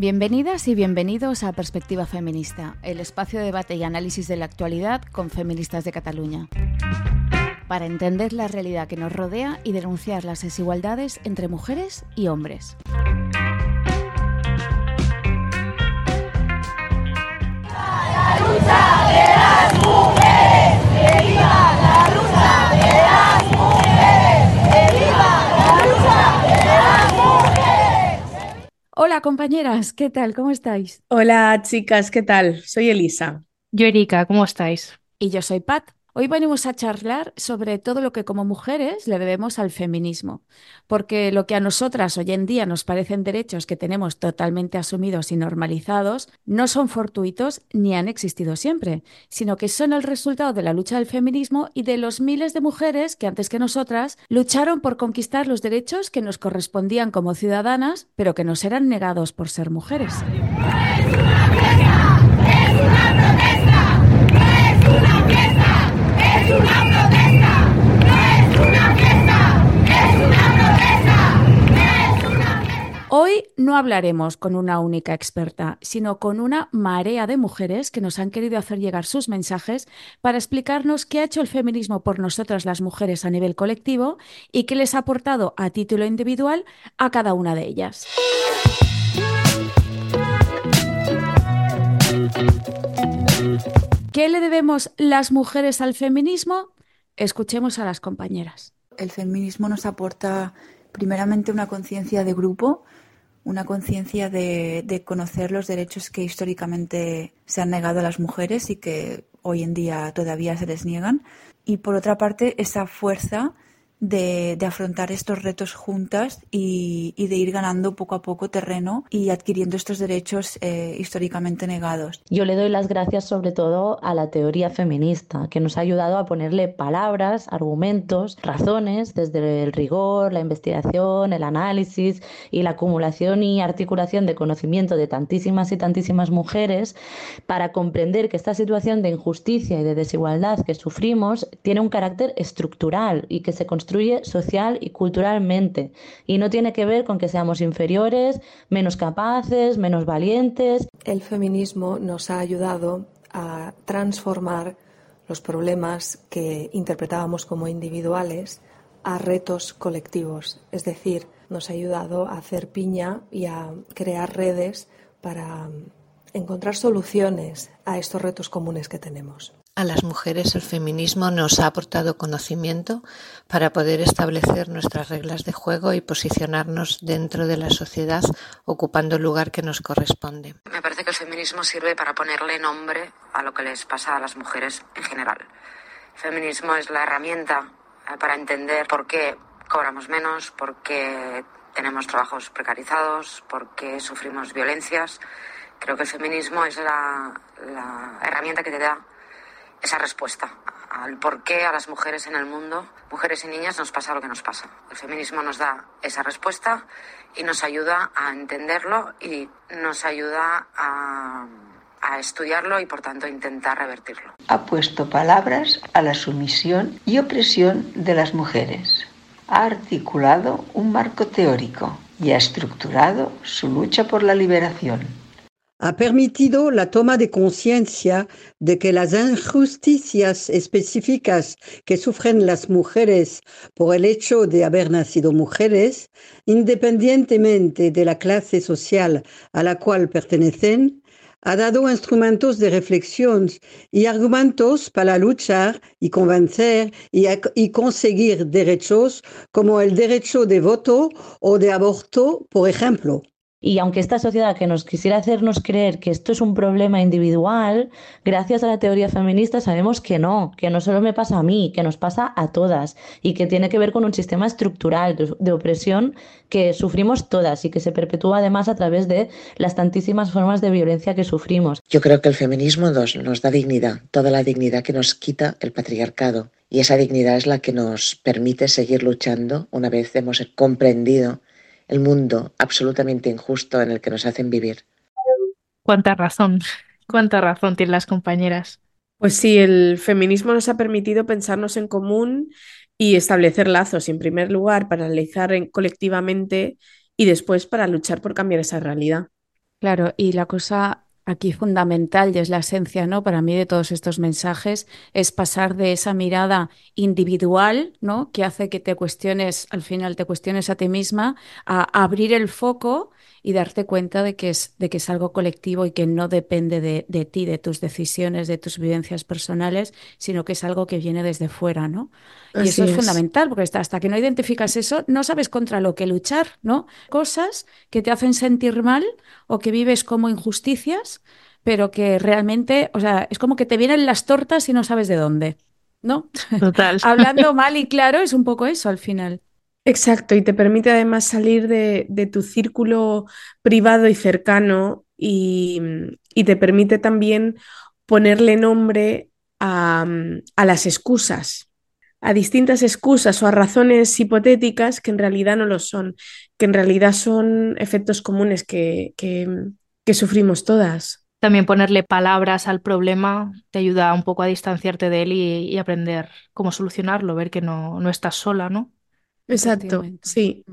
Bienvenidas y bienvenidos a Perspectiva Feminista, el espacio de debate y análisis de la actualidad con feministas de Cataluña. Para entender la realidad que nos rodea y denunciar las desigualdades entre mujeres y hombres. Hola compañeras, ¿qué tal? ¿Cómo estáis? Hola chicas, ¿qué tal? Soy Elisa. Yo Erika, ¿cómo estáis? Y yo soy Pat. Hoy venimos a charlar sobre todo lo que como mujeres le debemos al feminismo, porque lo que a nosotras hoy en día nos parecen derechos que tenemos totalmente asumidos y normalizados, no son fortuitos ni han existido siempre, sino que son el resultado de la lucha del feminismo y de los miles de mujeres que antes que nosotras lucharon por conquistar los derechos que nos correspondían como ciudadanas, pero que nos eran negados por ser mujeres. Hoy no hablaremos con una única experta, sino con una marea de mujeres que nos han querido hacer llegar sus mensajes para explicarnos qué ha hecho el feminismo por nosotras las mujeres a nivel colectivo y qué les ha aportado a título individual a cada una de ellas. ¿Qué le debemos las mujeres al feminismo? Escuchemos a las compañeras. El feminismo nos aporta primeramente una conciencia de grupo, una conciencia de, conocer los derechos que históricamente se han negado a las mujeres y que hoy en día todavía se les niegan. Y por otra parte, esa fuerza de, afrontar estos retos juntas y, de ir ganando poco a poco terreno y adquiriendo estos derechos eh, históricamente negados. Yo le doy las gracias sobre todo a la teoría feminista, que nos ha ayudado a ponerle palabras, argumentos, razones desde el rigor, la investigación, el análisis y la acumulación y articulación de conocimiento de tantísimas y tantísimas mujeres para comprender que esta situación de injusticia y de desigualdad que sufrimos tiene un carácter estructural y que se construye social y culturalmente y no tiene que ver con que seamos inferiores, menos capaces, menos valientes. El feminismo nos ha ayudado a transformar los problemas que interpretábamos como individuales a retos colectivos, es decir, nos ha ayudado a hacer piña y a crear redes para encontrar soluciones a estos retos comunes que tenemos. A las mujeres el feminismo nos ha aportado conocimiento para poder establecer nuestras reglas de juego y posicionarnos dentro de la sociedad ocupando el lugar que nos corresponde. Me parece que el feminismo sirve para ponerle nombre a lo que les pasa a las mujeres en general. El feminismo es la herramienta eh, para entender por qué cobramos menos, por qué tenemos trabajos precarizados, por qué sufrimos violencias. Creo que el feminismo es la, la herramienta que te da esa respuesta al por qué a las mujeres en el mundo, mujeres y niñas, nos pasa lo que nos pasa. El feminismo nos da esa respuesta y nos ayuda a entenderlo y nos ayuda a, a estudiarlo y por tanto intentar revertirlo. Ha puesto palabras a la sumisión y opresión de las mujeres. Ha articulado un marco teórico y ha estructurado su lucha por la liberación ha permitido la toma de conciencia de que las injusticias específicas que sufren las mujeres por el hecho de haber nacido mujeres, independientemente de la clase social a la cual pertenecen, ha dado instrumentos de reflexión y argumentos para luchar y convencer y, conseguir derechos como el derecho de voto o de aborto, por ejemplo. Y aunque esta sociedad que nos quisiera hacernos creer que esto es un problema individual, gracias a la teoría feminista sabemos que no, que no solo me pasa a mí, que nos pasa a todas y que tiene que ver con un sistema estructural de opresión que sufrimos todas y que se perpetúa además a través de las tantísimas formas de violencia que sufrimos. Yo creo que el feminismo nos, nos da dignidad, toda la dignidad que nos quita el patriarcado. Y esa dignidad es la que nos permite seguir luchando una vez hemos comprendido el mundo absolutamente injusto en el que nos hacen vivir. Cuánta razón, cuánta razón tienen las compañeras. Pues sí, el feminismo nos ha permitido pensarnos en común y establecer lazos, en primer lugar, para analizar colectivamente y después para luchar por cambiar esa realidad. Claro, y la cosa aquí fundamental, y es la esencia, ¿no? Para mí de todos estos mensajes, es pasar de esa mirada individual, ¿no? Que hace que te cuestiones, al final te cuestiones a ti misma, a abrir el foco y darte cuenta de que es, de que es algo colectivo y que no depende de, de ti, de tus decisiones, de tus vivencias personales, sino que es algo que viene desde fuera, ¿no? Y eso es. fundamental, porque hasta, hasta que no identificas eso, no sabes contra lo que luchar, ¿no? Cosas que te hacen sentir mal o que vives como injusticias, pero que realmente, o sea, es como que te vienen las tortas y no sabes de dónde, ¿no? Total. Hablando mal y claro, es un poco eso al final. Exacto, y te permite además salir de, de tu círculo privado y cercano y, y te permite también ponerle nombre a, a las excusas, a distintas excusas o a razones hipotéticas que en realidad no lo son, que en realidad son efectos comunes que, que, que sufrimos todas. También ponerle palabras al problema te ayuda un poco a distanciarte de él y, y aprender cómo solucionarlo, ver que no, no estás sola, ¿no? Exacto, sí.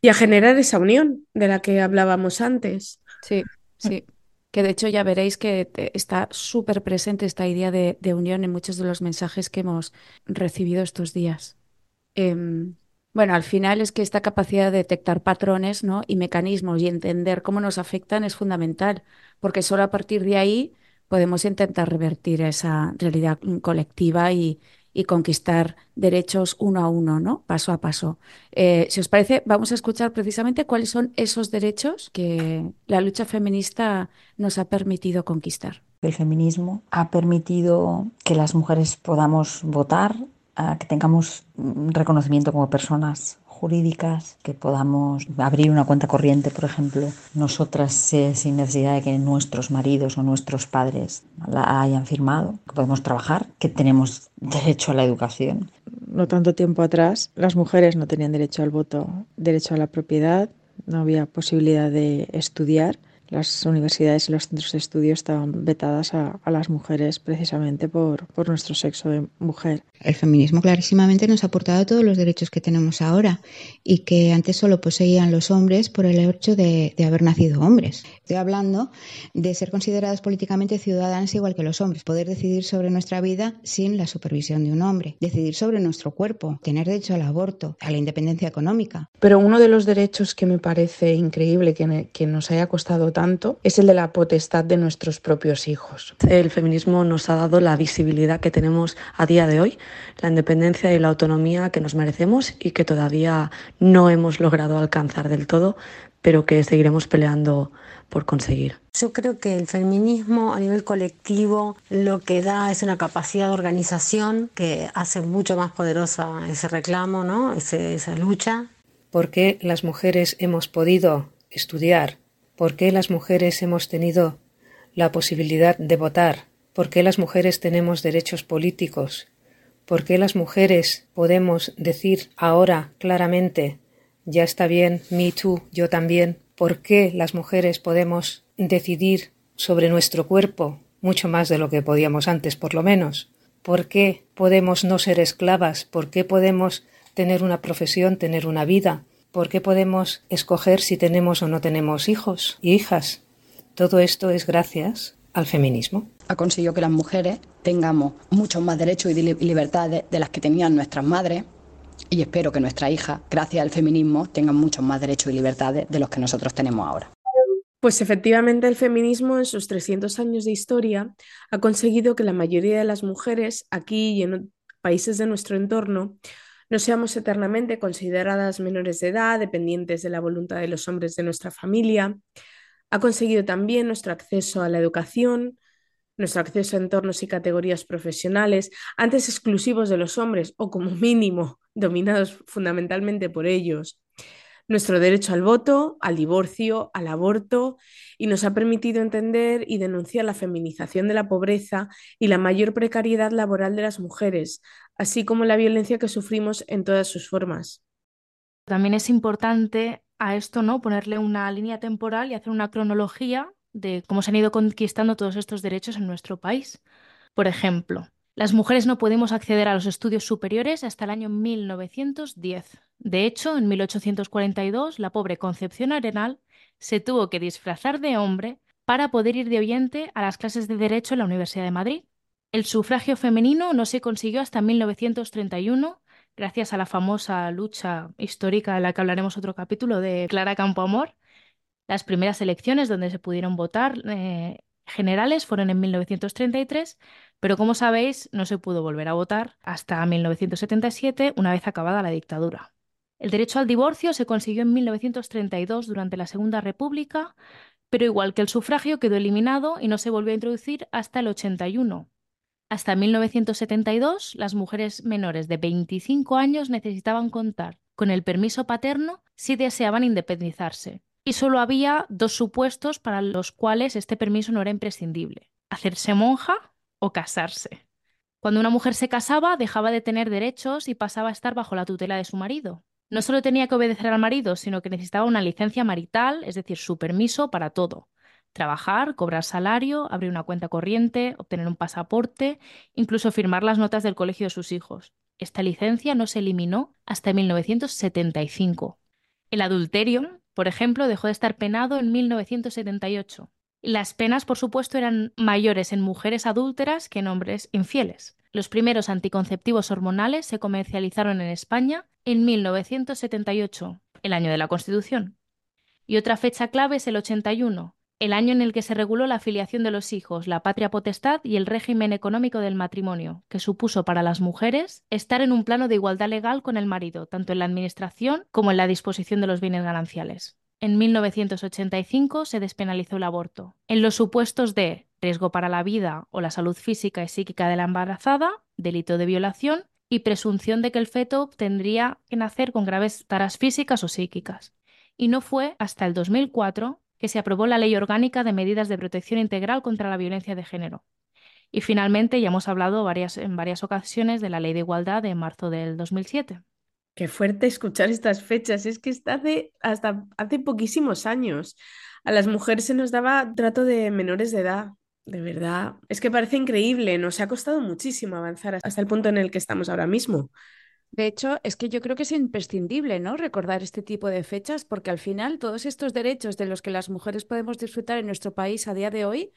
Y a generar esa unión de la que hablábamos antes. Sí, sí. Que de hecho ya veréis que está súper presente esta idea de, de unión en muchos de los mensajes que hemos recibido estos días. Em, bueno, al final es que esta capacidad de detectar patrones, ¿no? y mecanismos y entender cómo nos afectan es fundamental, porque solo a partir de ahí podemos intentar revertir esa realidad colectiva y, y conquistar derechos uno a uno, ¿no? Paso a paso. Eh, si os parece, vamos a escuchar precisamente cuáles son esos derechos que la lucha feminista nos ha permitido conquistar. El feminismo ha permitido que las mujeres podamos votar, que tengamos reconocimiento como personas jurídicas, que podamos abrir una cuenta corriente, por ejemplo, nosotras eh, sin necesidad de que nuestros maridos o nuestros padres la hayan firmado, que podemos trabajar, que tenemos derecho a la educación. no tanto tiempo atrás, las mujeres no tenían derecho al voto, derecho a la propiedad, no había posibilidad de estudiar. Las universidades y los centros de estudio estaban vetadas a, a las mujeres precisamente por, por nuestro sexo de mujer. El feminismo clarísimamente nos ha aportado todos los derechos que tenemos ahora y que antes solo poseían los hombres por el hecho de, de haber nacido hombres. Estoy hablando de ser consideradas políticamente ciudadanas igual que los hombres, poder decidir sobre nuestra vida sin la supervisión de un hombre, decidir sobre nuestro cuerpo, tener derecho al aborto, a la independencia económica. Pero uno de los derechos que me parece increíble que, ne- que nos haya costado tanto es el de la potestad de nuestros propios hijos. El feminismo nos ha dado la visibilidad que tenemos a día de hoy, la independencia y la autonomía que nos merecemos y que todavía no hemos logrado alcanzar del todo, pero que seguiremos peleando por conseguir. Yo creo que el feminismo a nivel colectivo lo que da es una capacidad de organización que hace mucho más poderosa ese reclamo, ¿no? Ese- esa lucha. ¿Por qué las mujeres hemos podido estudiar? ¿Por qué las mujeres hemos tenido la posibilidad de votar? ¿Por qué las mujeres tenemos derechos políticos? ¿Por qué las mujeres podemos decir ahora claramente ya está bien, me too, yo también? ¿Por qué las mujeres podemos decidir sobre nuestro cuerpo mucho más de lo que podíamos antes, por lo menos? ¿Por qué podemos no ser esclavas? ¿Por qué podemos tener una profesión, tener una vida? ¿Por qué podemos escoger si tenemos o no tenemos hijos y hijas? Todo esto es gracias al feminismo. ha conseguido que las mujeres tengamos muchos más derechos y li- y libertades de las que tenían nuestras madres y espero que nuestras hijas, gracias al feminismo, tengan muchos más derechos y libertades de los que nosotros tenemos ahora. Pues efectivamente el feminismo en sus 300 años de historia ha conseguido que la mayoría de las mujeres aquí y en países de nuestro entorno no seamos eternamente consideradas menores de edad, dependientes de la voluntad de los hombres de nuestra familia. Ha conseguido también nuestro acceso a la educación, nuestro acceso a entornos y categorías profesionales, antes exclusivos de los hombres o como mínimo dominados fundamentalmente por ellos nuestro derecho al voto, al divorcio, al aborto y nos ha permitido entender y denunciar la feminización de la pobreza y la mayor precariedad laboral de las mujeres, así como la violencia que sufrimos en todas sus formas. También es importante a esto, ¿no? Ponerle una línea temporal y hacer una cronología de cómo se han ido conquistando todos estos derechos en nuestro país. Por ejemplo, las mujeres no podemos acceder a los estudios superiores hasta el año 1910. De hecho, en 1842, la pobre Concepción Arenal se tuvo que disfrazar de hombre para poder ir de oyente a las clases de Derecho en la Universidad de Madrid. El sufragio femenino no se consiguió hasta 1931, gracias a la famosa lucha histórica de la que hablaremos otro capítulo de Clara Campoamor. Las primeras elecciones donde se pudieron votar eh, generales fueron en 1933, pero como sabéis no se pudo volver a votar hasta 1977, una vez acabada la dictadura. El derecho al divorcio se consiguió en 1932 durante la Segunda República, pero igual que el sufragio quedó eliminado y no se volvió a introducir hasta el 81. Hasta 1972, las mujeres menores de 25 años necesitaban contar con el permiso paterno si deseaban independizarse, y solo había dos supuestos para los cuales este permiso no era imprescindible, hacerse monja o casarse. Cuando una mujer se casaba, dejaba de tener derechos y pasaba a estar bajo la tutela de su marido. No solo tenía que obedecer al marido, sino que necesitaba una licencia marital, es decir, su permiso para todo. Trabajar, cobrar salario, abrir una cuenta corriente, obtener un pasaporte, incluso firmar las notas del colegio de sus hijos. Esta licencia no se eliminó hasta 1975. El adulterio, por ejemplo, dejó de estar penado en 1978. Las penas, por supuesto, eran mayores en mujeres adúlteras que en hombres infieles. Los primeros anticonceptivos hormonales se comercializaron en España en 1978, el año de la Constitución. Y otra fecha clave es el 81, el año en el que se reguló la afiliación de los hijos, la patria potestad y el régimen económico del matrimonio, que supuso para las mujeres estar en un plano de igualdad legal con el marido, tanto en la administración como en la disposición de los bienes gananciales. En 1985 se despenalizó el aborto. En los supuestos de riesgo para la vida o la salud física y psíquica de la embarazada, delito de violación y presunción de que el feto tendría que nacer con graves taras físicas o psíquicas. Y no fue hasta el 2004 que se aprobó la Ley Orgánica de Medidas de Protección Integral contra la Violencia de Género. Y finalmente ya hemos hablado varias, en varias ocasiones de la Ley de Igualdad de marzo del 2007. Qué fuerte escuchar estas fechas. Es que está hasta hace poquísimos años. A las mujeres se nos daba trato de menores de edad. De verdad, es que parece increíble. Nos ha costado muchísimo avanzar hasta el punto en el que estamos ahora mismo. De hecho, es que yo creo que es imprescindible, ¿no? Recordar este tipo de fechas, porque al final todos estos derechos de los que las mujeres podemos disfrutar en nuestro país a día de hoy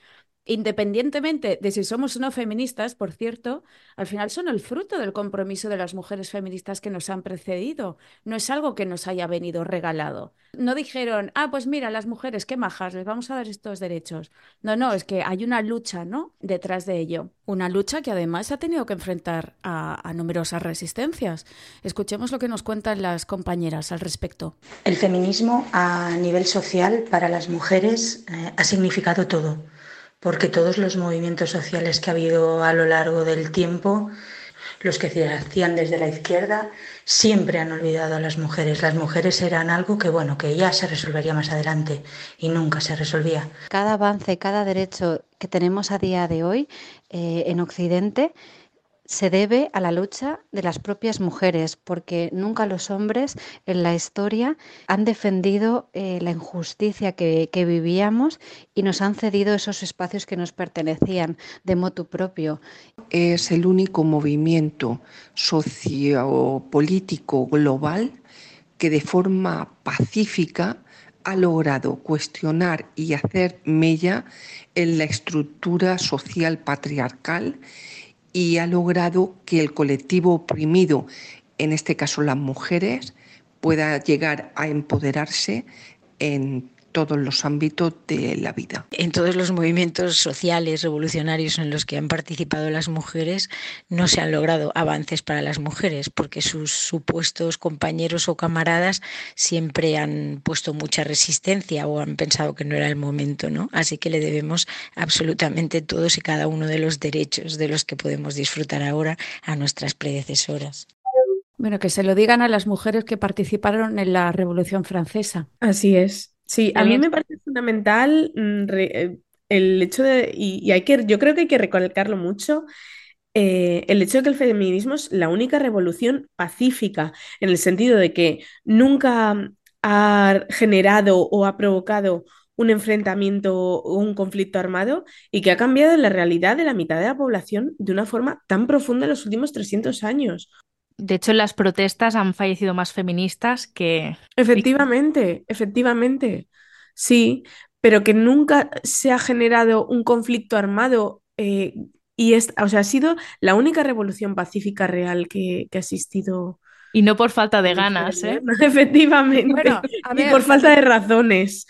independientemente de si somos o no feministas, por cierto, al final son el fruto del compromiso de las mujeres feministas que nos han precedido. No es algo que nos haya venido regalado. No dijeron, ah, pues mira, las mujeres, qué majas, les vamos a dar estos derechos. No, no, es que hay una lucha, ¿no? Detrás de ello. Una lucha que además ha tenido que enfrentar a, numerosas resistencias. Escuchemos lo que nos cuentan las compañeras al respecto. El feminismo a nivel social para las mujeres eh, ha significado todo porque todos los movimientos sociales que ha habido a lo largo del tiempo, los que se hacían desde la izquierda, siempre han olvidado a las mujeres. Las mujeres eran algo que, bueno, que ya se resolvería más adelante y nunca se resolvía. Cada avance, cada derecho que tenemos a día de hoy eh, en Occidente se debe a la lucha de las propias mujeres, porque nunca los hombres en la historia han defendido eh, la injusticia que, vivíamos y nos han cedido esos espacios que nos pertenecían de motu propio. Es el único movimiento sociopolítico global que de forma pacífica ha logrado cuestionar y hacer mella en la estructura social patriarcal y ha logrado que el colectivo oprimido, en este caso las mujeres, pueda llegar a empoderarse en todos los ámbitos de la vida. En todos los movimientos sociales revolucionarios en los que han participado las mujeres no se han logrado avances para las mujeres porque sus supuestos compañeros o camaradas siempre han puesto mucha resistencia o han pensado que no era el momento, ¿no? Así que le debemos absolutamente todos y cada uno de los derechos de los que podemos disfrutar ahora a nuestras predecesoras. Bueno, que se lo digan a las mujeres que participaron en la Revolución Francesa. Así es. Sí, a mí me parece fundamental mm, eh, el hecho de, y, hay que, yo creo que hay que recalcarlo mucho, eh, el hecho de que el feminismo es la única revolución pacífica, en el sentido de que nunca ha generado o ha provocado un enfrentamiento o un conflicto armado y que ha cambiado la realidad de la mitad de la población de una forma tan profunda en los últimos 300 años. De hecho, en las protestas han fallecido más feministas que... Efectivamente, efectivamente. sí, pero que nunca se ha generado un conflicto armado eh, y es, o sea, ha sido la única revolución pacífica real que, que ha existido. Y no por falta de ganas, ¿eh? Efectivamente. Bueno, a y por falta de razones.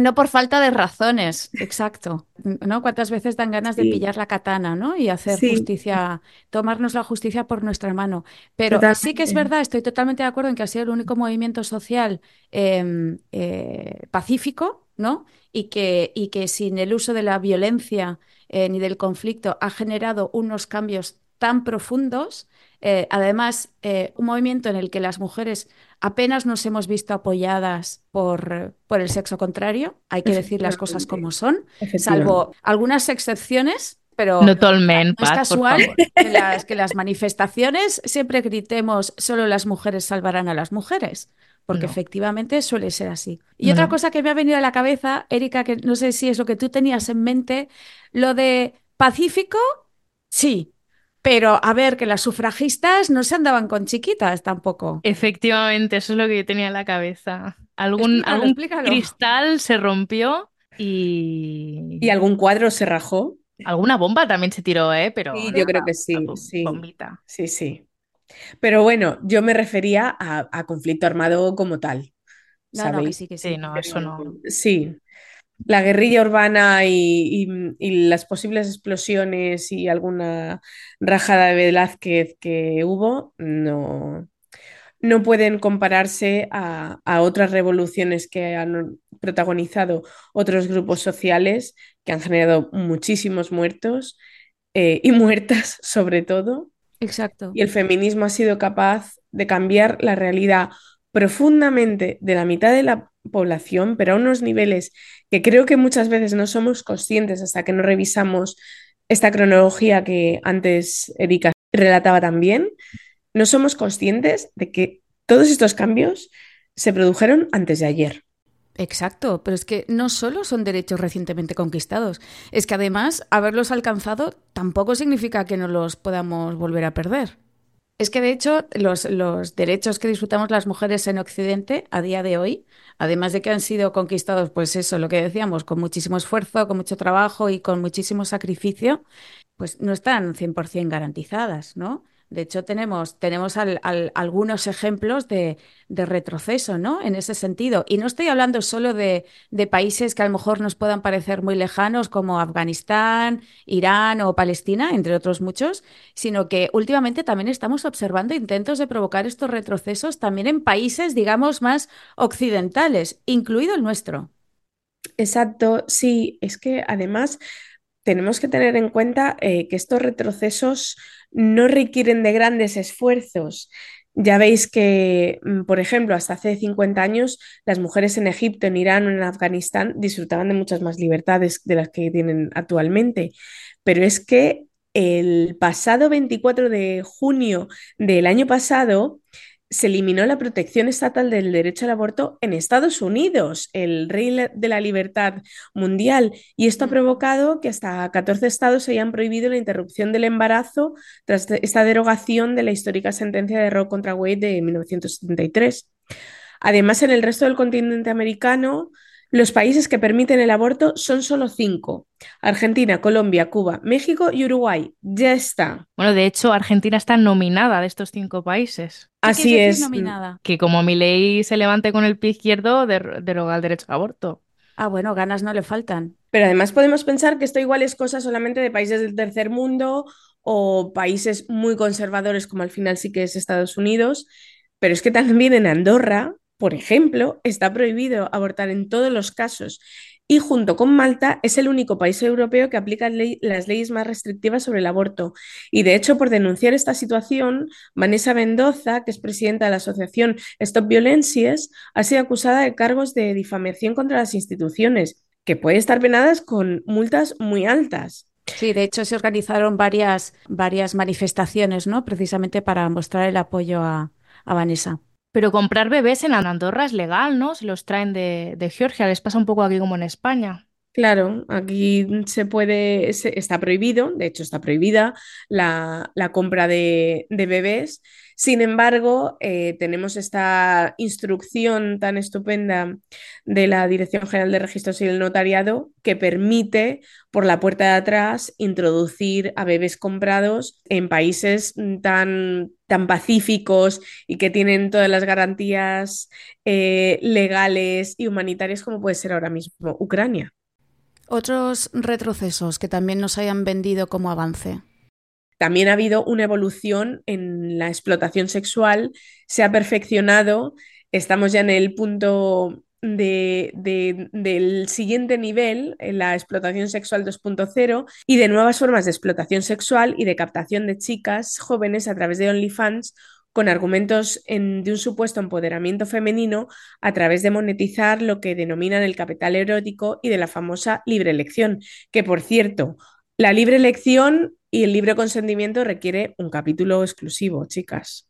No por falta de razones, exacto. ¿No? ¿Cuántas veces dan ganas de pillar la katana, ¿no? Y hacer Sí. justicia, tomarnos la justicia por nuestra mano. Pero sí que es verdad, estoy totalmente de acuerdo en que ha sido el único movimiento social em, eh, pacífico, ¿no? Y que, y que sin el uso de la violencia eh, ni del conflicto ha generado unos cambios tan profundos. Eh, además, eh, un movimiento en el que las mujeres apenas nos hemos visto apoyadas por, por el sexo contrario, hay que decir las cosas como son, salvo algunas excepciones, pero No es casual que las, que las manifestaciones siempre gritemos solo las mujeres salvarán a las mujeres. Porque No. efectivamente suele ser así. Y No, otra cosa que me ha venido a la cabeza, Erika, que no sé si es lo que tú tenías en mente, lo de pacífico, sí, pero a ver, que las sufragistas no se andaban con chiquitas tampoco. Efectivamente, eso es lo que yo tenía en la cabeza. Algún, Explícalo, algún explícalo. cristal se rompió y... ¿Y algún cuadro se rajó? Alguna bomba también se tiró, ¿eh? Pero Sí, yo creo que sí, bombita. Sí, sí. Pero bueno, yo me refería a, a conflicto armado como tal, No, no, que sí, que sí. Sí, no, eso no. Sí, la guerrilla urbana y, y- y las posibles explosiones y alguna rajada de Velázquez que hubo, no, no pueden compararse a, a otras revoluciones que han protagonizado otros grupos sociales que han generado muchísimos muertos eh, y muertas sobre todo. Exacto. Y el feminismo ha sido capaz de cambiar la realidad profundamente de la mitad de la población, pero a unos niveles que creo que muchas veces no somos conscientes hasta que no revisamos esta cronología que antes Erika relataba también. No somos conscientes de que todos estos cambios se produjeron antes de ayer. Exacto, pero es que no solo son derechos recientemente conquistados, es que además haberlos alcanzado tampoco significa que no los podamos volver a perder. Es que de hecho los, los derechos que disfrutamos las mujeres en Occidente a día de hoy, además de que han sido conquistados, pues eso, lo que decíamos, con muchísimo esfuerzo, con mucho trabajo y con muchísimo sacrificio, pues no están 100% garantizadas, ¿no? De hecho, tenemos, tenemos al- al- algunos ejemplos de, retroceso, ¿no? En ese sentido. Y no estoy hablando solo de, de países que a lo mejor nos puedan parecer muy lejanos, como Afganistán, Irán o Palestina, entre otros muchos, sino que últimamente también estamos observando intentos de provocar estos retrocesos también en países, digamos, más occidentales, incluido el nuestro. Exacto, sí, es que además tenemos que tener en cuenta eh, que estos retrocesos no requieren de grandes esfuerzos. Ya veis que, mm, por ejemplo, hasta hace 50 años las mujeres en Egipto, en Irán o en Afganistán disfrutaban de muchas más libertades de las que tienen actualmente. Pero es que el pasado 24 de junio del año pasado se eliminó la protección estatal del derecho al aborto en Estados Unidos, el rey de la libertad mundial, y esto ha provocado que hasta 14 estados hayan prohibido la interrupción del embarazo tras esta derogación de la histórica sentencia de Roe contra Wade de 1973. Además, en el resto del continente americano, los países que permiten el aborto son solo cinco: Argentina, Colombia, Cuba, México y Uruguay. Ya está. Bueno, de hecho, Argentina está nominada de estos cinco países. Así es. nominada? Que como mi ley se levante con el pie izquierdo, der- deroga el derecho al aborto. Ah, bueno, ganas no le faltan. Pero además podemos pensar que esto igual es cosa solamente de países del tercer mundo o países muy conservadores como al final sí que es Estados Unidos, pero es que también en Andorra, por ejemplo, está prohibido abortar en todos los casos y junto con Malta es el único país europeo que aplica las leyes más restrictivas sobre el aborto. Y de hecho, por denunciar esta situación, Vanessa Mendoza, que es presidenta de la asociación Stop Violencies, ha sido acusada de cargos de difamación contra las instituciones, que puede estar penadas con multas muy altas. Sí, de hecho se organizaron varias, varias manifestaciones, ¿no? Precisamente para mostrar el apoyo a, a Vanessa. Pero comprar bebés en Andorra es legal, ¿no? Se los traen de, de Georgia. Les pasa un poco aquí como en España. Claro, aquí se puede, se- está prohibido, de hecho está prohibida la, la compra de, de bebés. Sin embargo, eh, tenemos esta instrucción tan estupenda de la Dirección General de Registros y el Notariado que permite por la puerta de atrás introducir a bebés comprados en países tan, tan pacíficos y que tienen todas las garantías eh, legales y humanitarias como puede ser ahora mismo Ucrania. Otros retrocesos que también nos hayan vendido como avance. También ha habido una evolución en la explotación sexual, se ha perfeccionado, estamos ya en el punto de, de- del siguiente nivel, la explotación sexual 2.0, y de nuevas formas de explotación sexual y de captación de chicas jóvenes a través de OnlyFans con argumentos en- de un supuesto empoderamiento femenino a través de monetizar lo que denominan el capital erótico y de la famosa libre elección, que por cierto, la libre elección y el libre consentimiento requiere un capítulo exclusivo, chicas.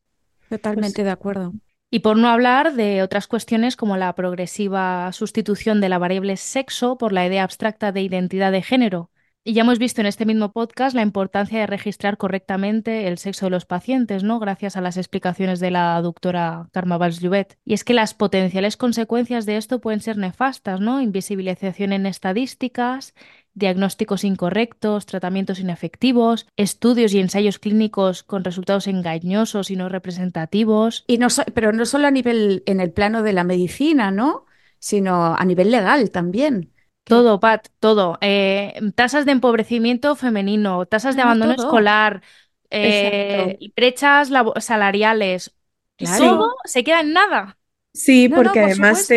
Totalmente de acuerdo. Y por no hablar de otras cuestiones como la progresiva sustitución de la variable sexo por la idea abstracta de identidad de género. Y ya hemos visto en este mismo podcast la importancia de registrar correctamente el sexo de los pacientes, ¿no? Gracias a las explicaciones de la doctora Karma Valls-Llobet. Y es que las potenciales consecuencias de esto pueden ser nefastas, ¿no? Invisibilización en estadísticas, diagnósticos incorrectos, tratamientos inefectivos, estudios y ensayos clínicos con resultados engañosos y no representativos. Y no so- pero no solo a nivel en el plano de la medicina, ¿no? Sino a nivel legal también. Todo, Pat, todo. Eh, tasas de empobrecimiento femenino, tasas de Ah, abandono todo. escolar, eh, brechas salariales. Claro. Todo se queda en nada. Sí, No, no, porque por además supuesto.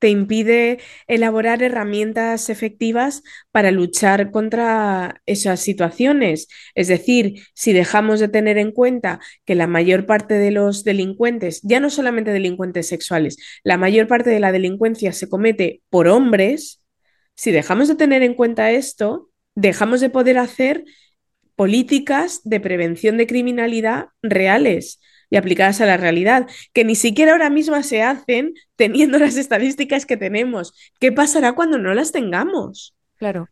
Te, impide elaborar herramientas efectivas para luchar contra esas situaciones. Es decir, si dejamos de tener en cuenta que la mayor parte de los delincuentes, ya no solamente delincuentes sexuales, la mayor parte de la delincuencia se comete por hombres, si dejamos de tener en cuenta esto, dejamos de poder hacer políticas de prevención de criminalidad reales y aplicadas a la realidad, que ni siquiera ahora mismo se hacen teniendo las estadísticas que tenemos. ¿Qué pasará cuando no las tengamos? Claro.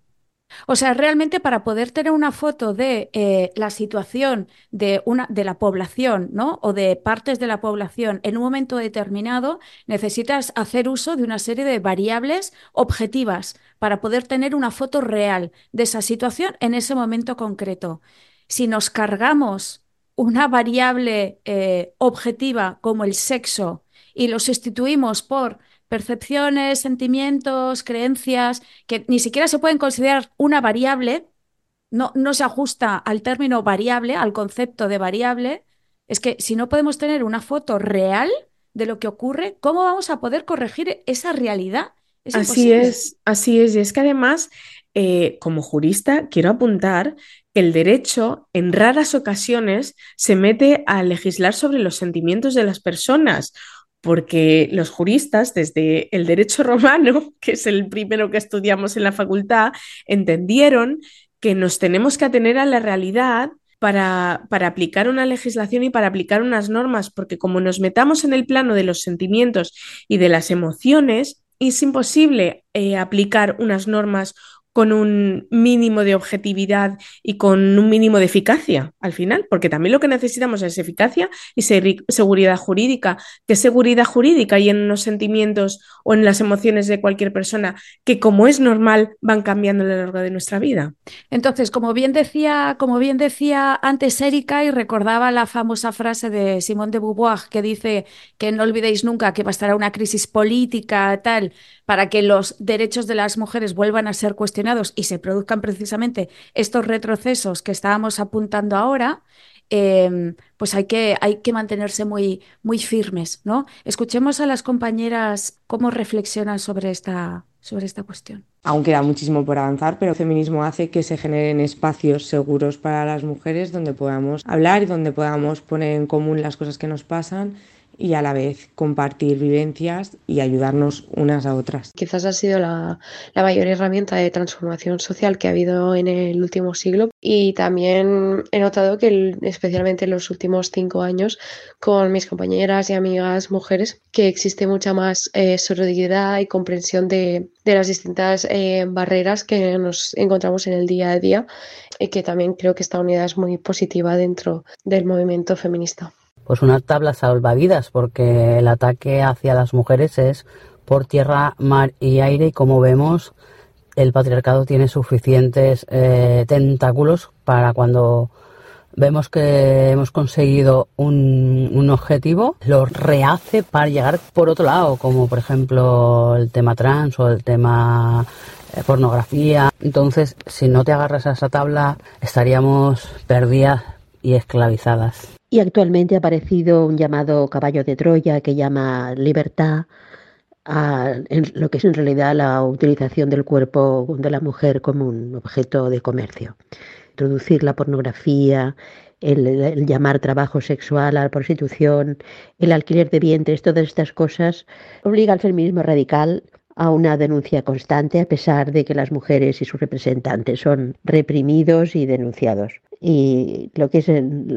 O sea, realmente para poder tener una foto de eh, la situación de, una, de la población, ¿no? O de partes de la población en un momento determinado, necesitas hacer uso de una serie de variables objetivas para poder tener una foto real de esa situación en ese momento concreto. Si nos cargamos una variable eh, objetiva como el sexo y lo sustituimos por percepciones, sentimientos, creencias, que ni siquiera se pueden considerar una variable, no, no se ajusta al término variable, al concepto de variable, es que si no podemos tener una foto real de lo que ocurre, ¿cómo vamos a poder corregir esa realidad? Es Así imposible. es, así es. Y es que además, eh, como jurista, quiero apuntar el derecho en raras ocasiones se mete a legislar sobre los sentimientos de las personas, porque los juristas, desde el derecho romano, que es el primero que estudiamos en la facultad, entendieron que nos tenemos que atener a la realidad para, para aplicar una legislación y para aplicar unas normas, porque como nos metamos en el plano de los sentimientos y de las emociones, es imposible eh, aplicar unas normas con un mínimo de objetividad y con un mínimo de eficacia al final, porque también lo que necesitamos es eficacia y seguridad jurídica. ¿Qué seguridad jurídica hay en los sentimientos o en las emociones de cualquier persona que, como es normal, van cambiando a lo largo de nuestra vida? Entonces, como bien decía, como bien decía antes Erika, y recordaba la famosa frase de Simone de Beauvoir que dice que no olvidéis nunca que bastará una crisis política tal para que los derechos de las mujeres vuelvan a ser cuestionados y se produzcan precisamente estos retrocesos que estábamos apuntando ahora. eh, pues hay que, hay que mantenerse muy, muy firmes, ¿no? Escuchemos a las compañeras cómo reflexionan sobre esta, sobre esta cuestión. Aún queda muchísimo por avanzar, pero el feminismo hace que se generen espacios seguros para las mujeres donde podamos hablar y donde podamos poner en común las cosas que nos pasan y a la vez compartir vivencias y ayudarnos unas a otras. Quizás ha sido la, mayor herramienta de transformación social que ha habido en el último siglo y también he notado que especialmente en los últimos cinco años con mis compañeras y amigas mujeres que existe mucha más eh, y comprensión de, de las distintas eh, barreras que nos encontramos en el día a día y que también creo que esta unidad es muy positiva dentro del movimiento feminista pues una tabla salvavidas, porque el ataque hacia las mujeres es por tierra, mar y aire y como vemos el patriarcado tiene suficientes eh, tentáculos para cuando vemos que hemos conseguido un, objetivo, lo rehace para llegar por otro lado, como por ejemplo el tema trans o el tema eh, pornografía. Entonces, si no te agarras a esa tabla, estaríamos perdidas y esclavizadas. Y actualmente ha aparecido un llamado caballo de Troya que llama libertad a lo que es en realidad la utilización del cuerpo de la mujer como un objeto de comercio. Introducir la pornografía, el, llamar trabajo sexual a la prostitución, el alquiler de vientres, todas estas cosas, obliga al feminismo radical a una denuncia constante a pesar de que las mujeres y sus representantes son reprimidos y denunciados. Y lo que es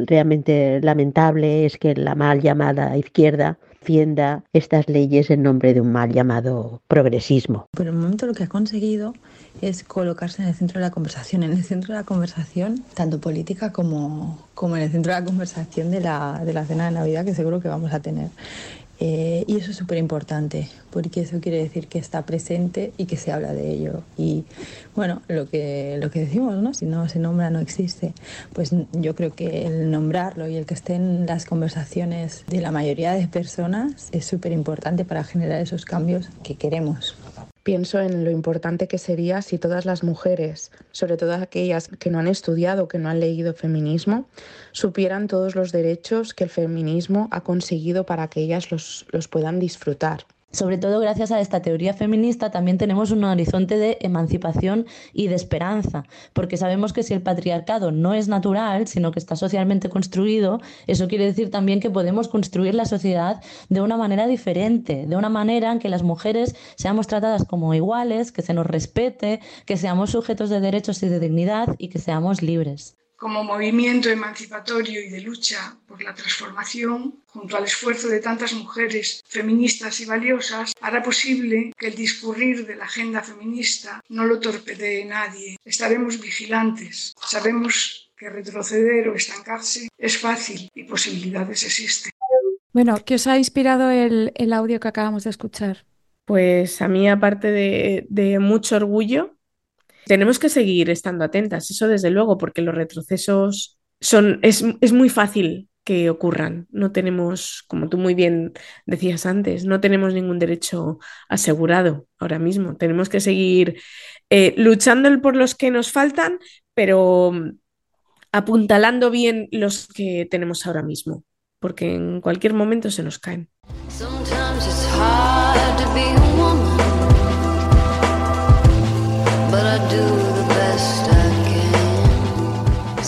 realmente lamentable es que la mal llamada izquierda defienda estas leyes en nombre de un mal llamado progresismo. Por el momento lo que ha conseguido es colocarse en el centro de la conversación, en el centro de la conversación, tanto política como, como en el centro de la conversación de la, de la cena de Navidad que seguro que vamos a tener. Eh, y eso es súper importante, porque eso quiere decir que está presente y que se habla de ello. Y bueno, lo que, lo que decimos, ¿no? Si no se nombra, no existe. Pues yo creo que el nombrarlo y el que esté en las conversaciones de la mayoría de personas es súper importante para generar esos cambios que queremos. Pienso en lo importante que sería si todas las mujeres, sobre todo aquellas que no han estudiado, que no han leído feminismo, supieran todos los derechos que el feminismo ha conseguido para que ellas los, los puedan disfrutar. Sobre todo gracias a esta teoría feminista también tenemos un horizonte de emancipación y de esperanza, porque sabemos que si el patriarcado no es natural, sino que está socialmente construido, eso quiere decir también que podemos construir la sociedad de una manera diferente, de una manera en que las mujeres seamos tratadas como iguales, que se nos respete, que seamos sujetos de derechos y de dignidad y que seamos libres como movimiento emancipatorio y de lucha por la transformación, junto al esfuerzo de tantas mujeres feministas y valiosas, hará posible que el discurrir de la agenda feminista no lo torpedee nadie. Estaremos vigilantes. Sabemos que retroceder o estancarse es fácil y posibilidades existen. Bueno, ¿qué os ha inspirado el, el audio que acabamos de escuchar? Pues a mí, aparte de, de mucho orgullo, tenemos que seguir estando atentas, eso desde luego, porque los retrocesos son, es, es muy fácil que ocurran. No tenemos, como tú muy bien decías antes, no tenemos ningún derecho asegurado ahora mismo. Tenemos que seguir eh, luchando por los que nos faltan, pero mm, apuntalando bien los que tenemos ahora mismo, porque en cualquier momento se nos caen.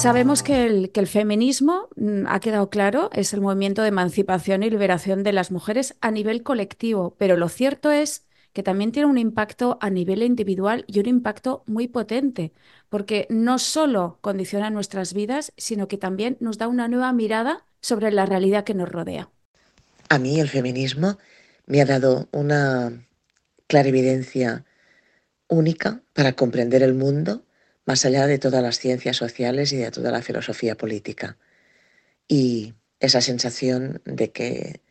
Sabemos que el, feminismo, mm, ha quedado claro, es el movimiento de emancipación y liberación de las mujeres a nivel colectivo, pero lo cierto es que también tiene un impacto a nivel individual y un impacto muy potente, porque no solo condiciona nuestras vidas, sino que también nos da una nueva mirada sobre la realidad que nos rodea. A mí el feminismo me ha dado una clarividencia única para comprender el mundo más allá de todas las ciencias sociales y de toda la filosofía política. Y esa sensación de que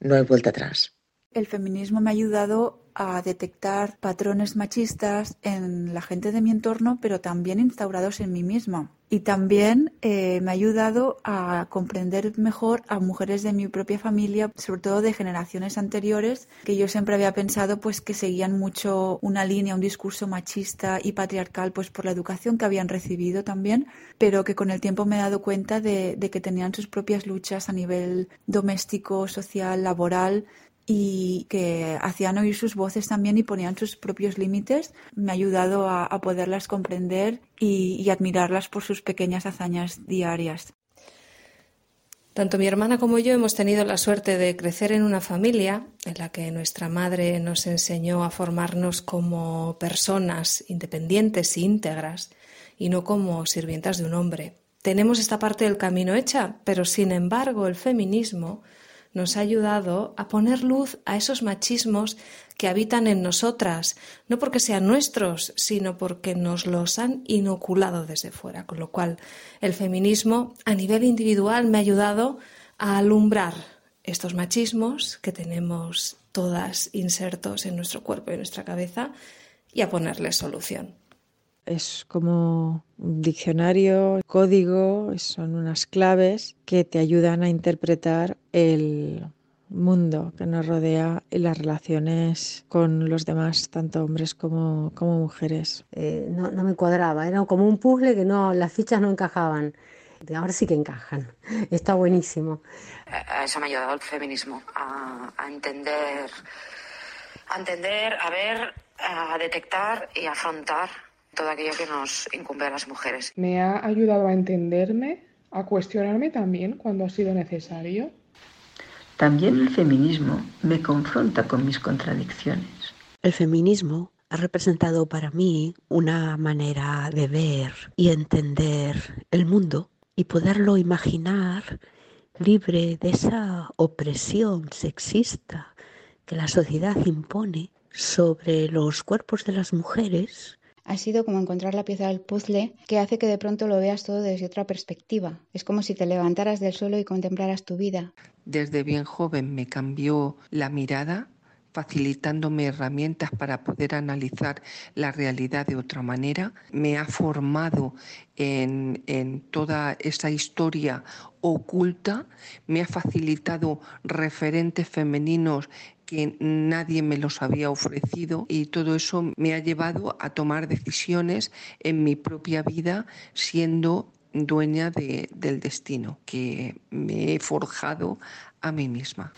no hay vuelta atrás. El feminismo me ha ayudado a detectar patrones machistas en la gente de mi entorno, pero también instaurados en mí misma. Y también eh, me ha ayudado a comprender mejor a mujeres de mi propia familia, sobre todo de generaciones anteriores, que yo siempre había pensado pues que seguían mucho una línea, un discurso machista y patriarcal, pues por la educación que habían recibido también, pero que con el tiempo me he dado cuenta de que tenían sus propias luchas a nivel doméstico, social, laboral, y que hacían oír sus voces también y ponían sus propios límites, me ha ayudado a, poderlas comprender y, y admirarlas por sus pequeñas hazañas diarias. Tanto mi hermana como yo hemos tenido la suerte de crecer en una familia en la que nuestra madre nos enseñó a formarnos como personas independientes e íntegras y no como sirvientas de un hombre. Tenemos esta parte del camino hecha, pero sin embargo el feminismo nos ha ayudado a poner luz a esos machismos que habitan en nosotras, no porque sean nuestros, sino porque nos los han inoculado desde fuera. Con lo cual, el feminismo a nivel individual me ha ayudado a alumbrar estos machismos que tenemos todas insertos en nuestro cuerpo y en nuestra cabeza y a ponerles solución. Es como un diccionario, código, son unas claves que te ayudan a interpretar el mundo que nos rodea y las relaciones con los demás, tanto hombres como, como mujeres. Eh, no, no, me cuadraba, era como un puzzle que no, las fichas no encajaban. Ahora sí que encajan, está buenísimo. A eso me ha ayudado el feminismo, a, a entender, a entender, a ver, a detectar y afrontar todo aquello que nos incumbe a las mujeres. Me ha ayudado a entenderme, a cuestionarme también cuando ha sido necesario. También el feminismo me confronta con mis contradicciones. El feminismo ha representado para mí una manera de ver y entender el mundo y poderlo imaginar libre de esa opresión sexista que la sociedad impone sobre los cuerpos de las mujeres ha sido como encontrar la pieza del puzzle que hace que de pronto lo veas todo desde otra perspectiva. Es como si te levantaras del suelo y contemplaras tu vida. Desde bien joven me cambió la mirada facilitándome herramientas para poder analizar la realidad de otra manera. Me ha formado en, en, toda esa historia oculta, me ha facilitado referentes femeninos que nadie me los había ofrecido y todo eso me ha llevado a tomar decisiones en mi propia vida siendo dueña de, del destino que me he forjado a mí misma.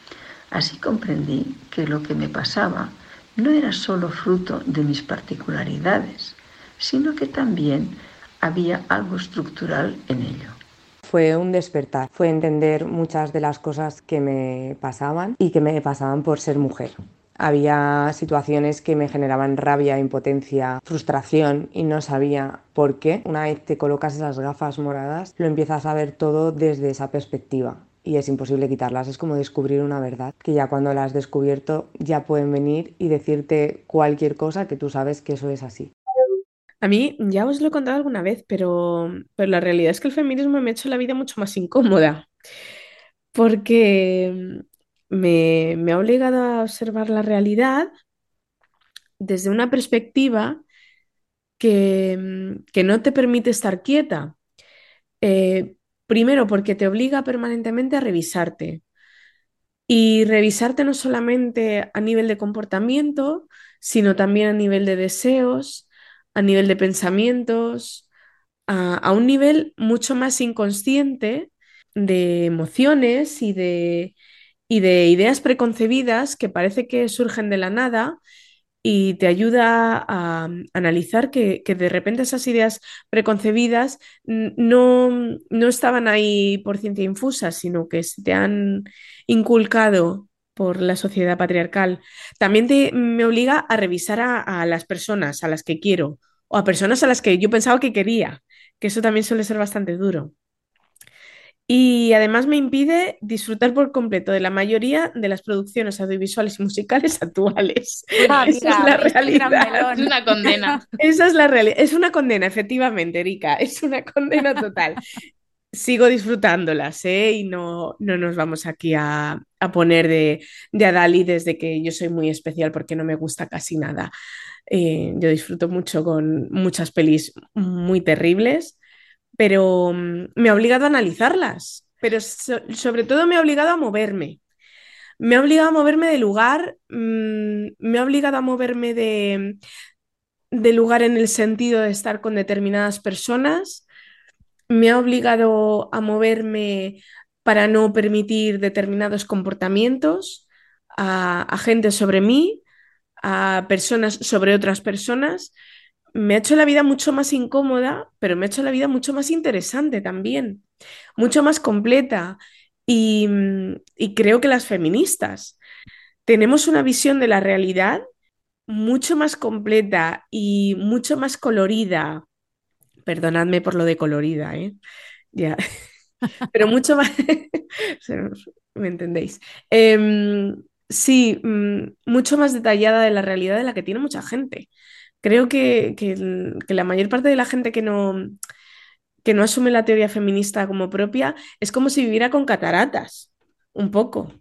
Así comprendí que lo que me pasaba no era solo fruto de mis particularidades, sino que también había algo estructural en ello fue un despertar, fue entender muchas de las cosas que me pasaban y que me pasaban por ser mujer. Había situaciones que me generaban rabia, impotencia, frustración y no sabía por qué. Una vez te colocas esas gafas moradas, lo empiezas a ver todo desde esa perspectiva y es imposible quitarlas. Es como descubrir una verdad que ya cuando la has descubierto ya pueden venir y decirte cualquier cosa que tú sabes que eso es así. A mí ya os lo he contado alguna vez, pero, pero la realidad es que el feminismo me ha hecho la vida mucho más incómoda, porque me, me ha obligado a observar la realidad desde una perspectiva que, que no te permite estar quieta. Eh, primero, porque te obliga permanentemente a revisarte. Y revisarte no solamente a nivel de comportamiento, sino también a nivel de deseos, a nivel de pensamientos, a, un nivel mucho más inconsciente de emociones y de, y de ideas preconcebidas que parece que surgen de la nada y te ayuda a analizar que, de repente esas ideas preconcebidas no, no, estaban ahí por ciencia infusa, sino que se te han inculcado por la sociedad patriarcal. También te, me obliga a revisar a, a, las personas a las que quiero o a personas a las que yo pensaba que quería, que eso también suele ser bastante duro. Y además me impide disfrutar por completo de la mayoría de las producciones audiovisuales y musicales actuales. Ah, Esa es la realidad. Es una condena. Esa es la realidad. Es una condena, efectivamente, Erika. Es una condena total sigo disfrutándolas, ¿eh? Y no, no nos vamos aquí a, a poner de, de Adali desde que yo soy muy especial porque no me gusta casi nada. Eh, yo disfruto mucho con muchas pelis muy terribles, pero mm, me ha obligado a analizarlas, pero so, sobre todo me ha obligado a moverme. Me ha obligado a moverme de lugar, mmm, me ha obligado a moverme de, de lugar en el sentido de estar con determinadas personas, me ha obligado a moverme para no permitir determinados comportamientos a, gente sobre mí, a personas sobre otras personas. Me ha hecho la vida mucho más incómoda, pero me ha hecho la vida mucho más interesante también, mucho más completa. Y creo que las feministas tenemos una visión de la realidad mucho más completa y mucho más colorida. Perdonadme por lo de colorida, ¿eh? Ya. Pero mucho más. ¿Me entendéis? Em, sí, mm, mucho más detallada de la realidad de la que tiene mucha gente. Creo que, que- que la mayor parte de la gente que no, que no asume la teoría feminista como propia es como si viviera con cataratas, un poco.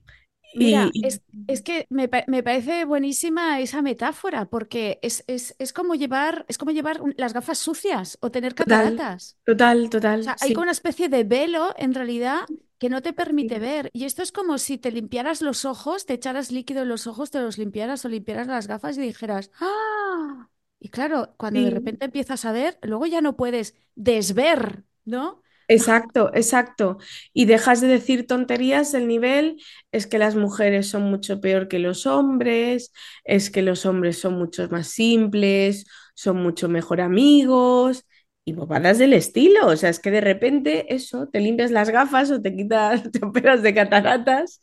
Mira, Y, es, es que me, me parece buenísima esa metáfora, porque es, es, es como llevar, es como llevar un- las gafas sucias o tener total, cataratas. total, O total, sea, hay como una especie de velo en realidad que no te permite Sí. ver. Y esto es como si te limpiaras los ojos, te echaras líquido en los ojos, te los limpiaras o limpiaras las gafas y dijeras, ¡ah! Y claro, cuando de repente empiezas a ver, luego ya no puedes desver, ¿no? Exacto, exacto. Y dejas de decir tonterías del nivel, es que las mujeres son mucho peor que los hombres, es que los hombres son mucho más simples, son mucho mejor amigos y bobadas del estilo. O sea, es que de repente eso, te limpias las gafas o te quitas, te de cataratas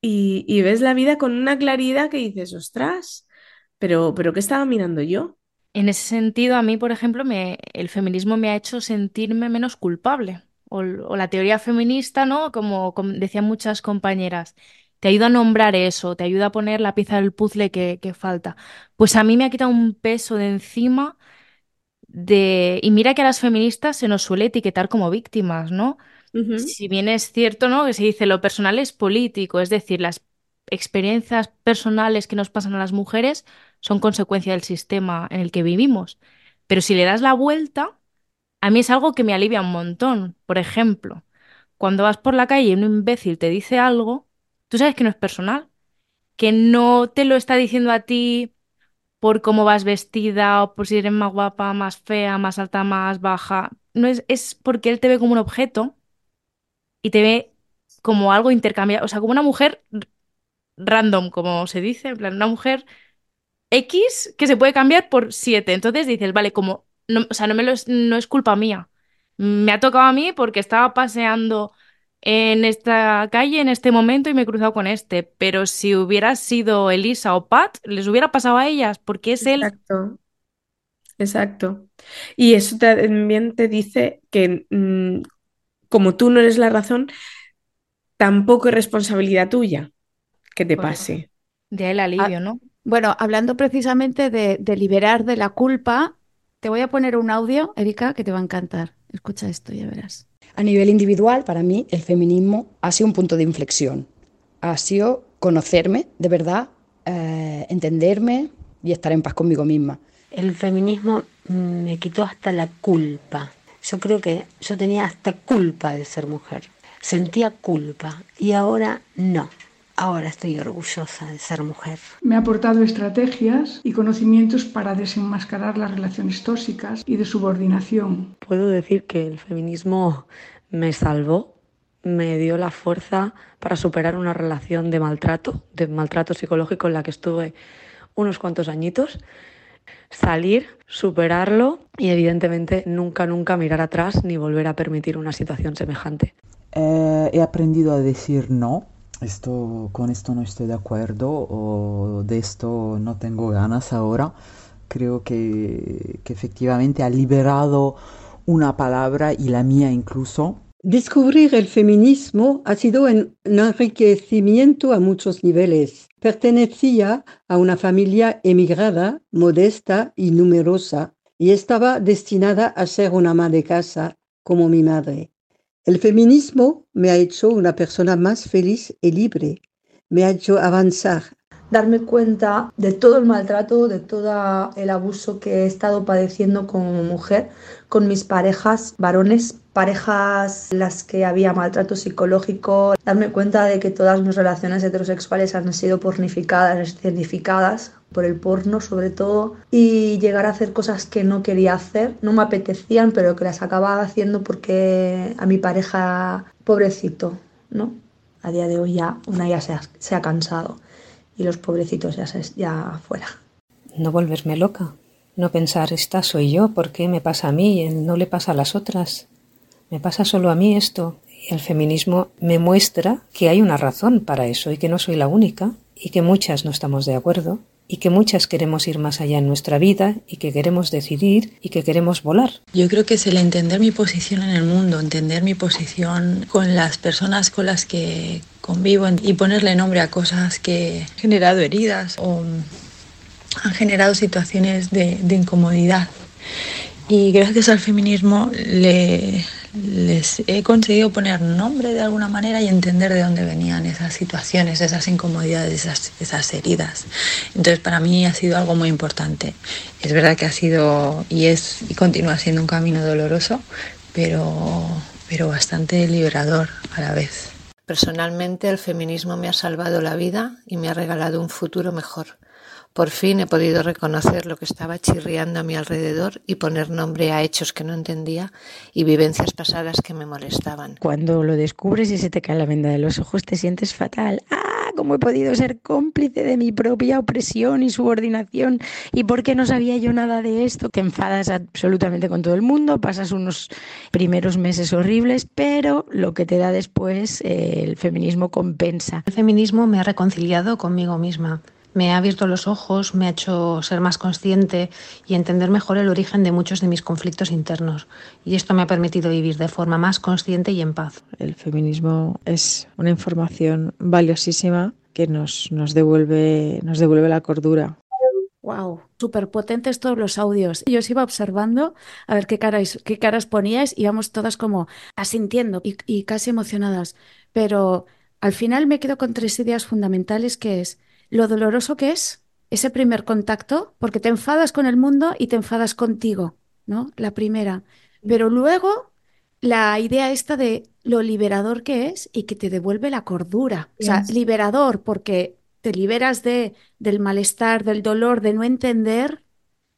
y, y ves la vida con una claridad que dices, ostras, pero, pero ¿qué estaba mirando yo? En ese sentido, a mí, por ejemplo, me, el feminismo me ha hecho sentirme menos culpable. O, l- o la teoría feminista, ¿no? Como, decían muchas compañeras, te ayuda a nombrar eso, te ayuda a poner la pieza del puzzle que, que falta. Pues a mí me ha quitado un peso de encima de... Y mira que a las feministas se nos suele etiquetar como víctimas, ¿no? Ujú, Si bien es cierto, ¿no? Que se dice lo personal es político, es decir, las experiencias personales que nos pasan a las mujeres son consecuencia del sistema en el que vivimos. Pero si le das la vuelta, a mí es algo que me alivia un montón. Por ejemplo, cuando vas por la calle y un imbécil te dice algo, tú sabes que no es personal, que no te lo está diciendo a ti por cómo vas vestida o por si eres más guapa, más fea, más alta, más baja. No es, es porque él te ve como un objeto y te ve como algo intercambiable, o sea, como una mujer random, como se dice, en plan, una mujer X que se puede cambiar por 7. Entonces dices, vale, como, no, o sea, no, me lo es, no es culpa mía. Me ha tocado a mí porque estaba paseando en esta calle en este momento y me he cruzado con este. Pero si hubiera sido Elisa o Pat, les hubiera pasado a ellas porque es él. Exacto, exacto. Y eso también te dice que mm, como tú no eres la razón, tampoco es responsabilidad tuya que te Correcto. pase. De ahí el Ah, alivio, ¿no? Bueno, hablando precisamente de, de liberar de la culpa, te voy a poner un audio, Erika, que te va a encantar. Escucha esto, ya verás. A nivel individual, para mí, el feminismo ha sido un punto de inflexión. Ha sido conocerme, de verdad, eh, entenderme y estar en paz conmigo misma. El feminismo mm, me quitó hasta la culpa. Yo creo que yo tenía hasta culpa de ser mujer. Sentía culpa y ahora no. Ahora estoy orgullosa de ser mujer. Me ha aportado estrategias y conocimientos para desenmascarar las relaciones tóxicas y de subordinación. Puedo decir que el feminismo me salvó, me dio la fuerza para superar una relación de maltrato, de maltrato psicológico en la que estuve unos cuantos añitos, salir, superarlo y evidentemente nunca, nunca mirar atrás ni volver a permitir una situación semejante. Eh, he aprendido a decir no. Esto, con esto no estoy de acuerdo o de esto no tengo ganas ahora. Creo que, que efectivamente ha liberado una palabra y la mía incluso. Descubrir el feminismo ha sido un enriquecimiento a muchos niveles. Pertenecía a una familia emigrada, modesta y numerosa, y estaba destinada a ser una ama de casa como mi madre. El feminismo me ha hecho una persona más feliz y libre, me ha hecho avanzar. darme cuenta de todo el maltrato, de todo el abuso que he estado padeciendo como mujer con mis parejas varones, parejas en las que había maltrato psicológico, darme cuenta de que todas mis relaciones heterosexuales han sido pornificadas, escenificadas por el porno sobre todo, y llegar a hacer cosas que no quería hacer, no me apetecían, pero que las acababa haciendo porque a mi pareja, pobrecito, ¿no? A día de hoy ya una ya se ha, se ha cansado y los pobrecitos ya, se, ya fuera. No volverme loca, no pensar, esta soy yo, ¿por qué me pasa a mí? No le pasa a las otras, me pasa solo a mí esto. El feminismo me muestra que hay una razón para eso y que no soy la única y que muchas no estamos de acuerdo y que muchas queremos ir más allá en nuestra vida y que queremos decidir y que queremos volar. Yo creo que es el entender mi posición en el mundo, entender mi posición con las personas con las que convivo y ponerle nombre a cosas que han generado heridas o han generado situaciones de, de incomodidad. Y gracias al feminismo le, les he conseguido poner nombre de alguna manera y entender de dónde venían esas situaciones, esas incomodidades, esas, esas heridas. Entonces para mí ha sido algo muy importante. Es verdad que ha sido y es y continúa siendo un camino doloroso, pero, pero bastante liberador a la vez. Personalmente el feminismo me ha salvado la vida y me ha regalado un futuro mejor. Por fin he podido reconocer lo que estaba chirriando a mi alrededor y poner nombre a hechos que no entendía y vivencias pasadas que me molestaban. Cuando lo descubres y se te cae la venda de los ojos, te sientes fatal. ¡Ah! ¿Cómo he podido ser cómplice de mi propia opresión y subordinación? ¿Y por qué no sabía yo nada de esto? Te enfadas absolutamente con todo el mundo, pasas unos primeros meses horribles, pero lo que te da después eh, el feminismo compensa. El feminismo me ha reconciliado conmigo misma me ha abierto los ojos, me ha hecho ser más consciente y entender mejor el origen de muchos de mis conflictos internos. Y esto me ha permitido vivir de forma más consciente y en paz. El feminismo es una información valiosísima que nos, nos, devuelve, nos devuelve la cordura. Wow, súper potentes todos los audios. Yo os iba observando a ver qué caras, qué caras poníais y íbamos todas como asintiendo y, y casi emocionadas. Pero al final me quedo con tres ideas fundamentales que es lo doloroso que es ese primer contacto, porque te enfadas con el mundo y te enfadas contigo, ¿no? La primera. Pero luego la idea esta de lo liberador que es y que te devuelve la cordura. O sea, liberador porque te liberas de, del malestar, del dolor, de no entender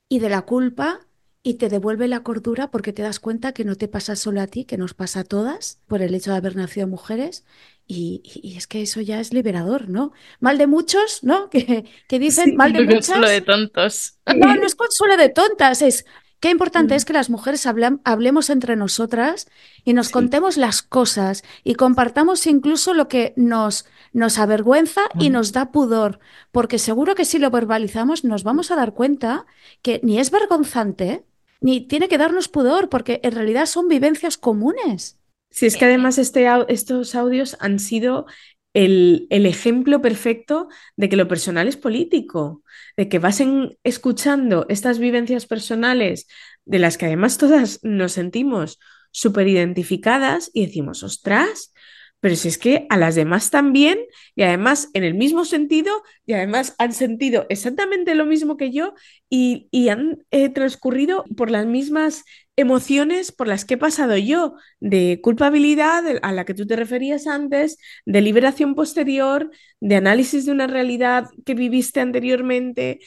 y de la culpa y te devuelve la cordura porque te das cuenta que no te pasa solo a ti, que nos pasa a todas por el hecho de haber nacido mujeres y, es que eso ya es liberador, ¿no? Mal de muchos, ¿no? Que, que dicen mal de muchas. Consuelo de tontos. No, no es consuelo de tontas, es qué importante es que las mujeres hablemos entre nosotras y nos contemos las cosas y compartamos incluso lo que nos, nos avergüenza y nos da pudor, porque seguro que si lo verbalizamos nos vamos a dar cuenta que ni es vergonzante ni tiene que darnos pudor, porque en realidad son vivencias comunes. Si es que además este, estos audios han sido el, el, ejemplo perfecto de que lo personal es político, de que vas escuchando estas vivencias personales de las que además todas nos sentimos súper identificadas y decimos, ostras, pero si es que a las demás también, y además en el mismo sentido, y además han sentido exactamente lo mismo que yo y, y han eh, transcurrido por las mismas emociones por las que he pasado yo, de culpabilidad a la que tú te referías antes, de liberación posterior, de análisis de una realidad que viviste anteriormente,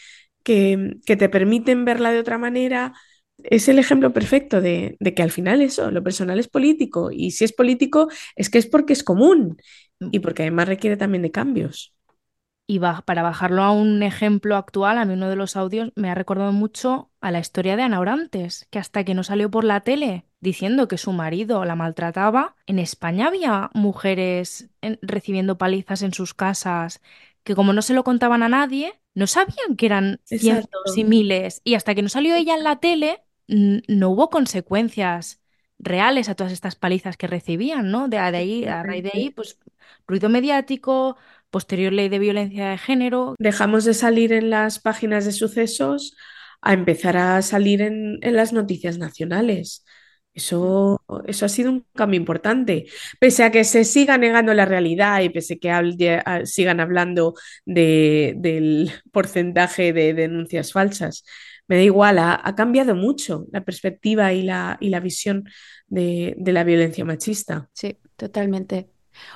que, que te permiten verla de otra manera. Es el ejemplo perfecto de, de, que al final eso, lo personal es político y si es político es que es porque es común y porque además requiere también de cambios. Y para bajarlo a un ejemplo actual, a mí uno de los audios me ha recordado mucho a la historia de Ana Orantes, que hasta que no salió por la tele diciendo que su marido la maltrataba, en España había mujeres recibiendo palizas en sus casas que como no se lo contaban a nadie, no sabían que eran cientos y miles. Y hasta que no salió ella en la tele, no hubo consecuencias reales a todas estas palizas que recibían, ¿no? De, de ahí, a raíz de ahí, pues ruido mediático, posterior ley de violencia de género. Dejamos de salir en las páginas de sucesos a empezar a salir en, en las noticias nacionales. Eso, eso ha sido un cambio importante. Pese a que se siga negando la realidad y pese a que sigan hablando de, del porcentaje de denuncias falsas, me da igual, ha, ha cambiado mucho la perspectiva y la, y la visión de, de la violencia machista. Sí, totalmente.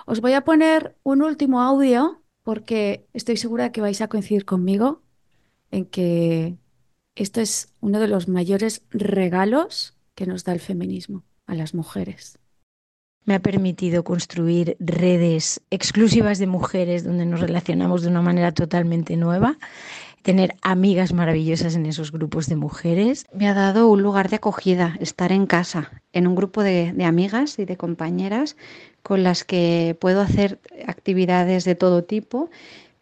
Os voy a poner un último audio porque estoy segura que vais a coincidir conmigo en que esto es uno de los mayores regalos que nos da el feminismo a las mujeres. Me ha permitido construir redes exclusivas de mujeres donde nos relacionamos de una manera totalmente nueva tener amigas maravillosas en esos grupos de mujeres, me ha dado un lugar de acogida, estar en casa, en un grupo de, de amigas y de compañeras con las que puedo hacer actividades de todo tipo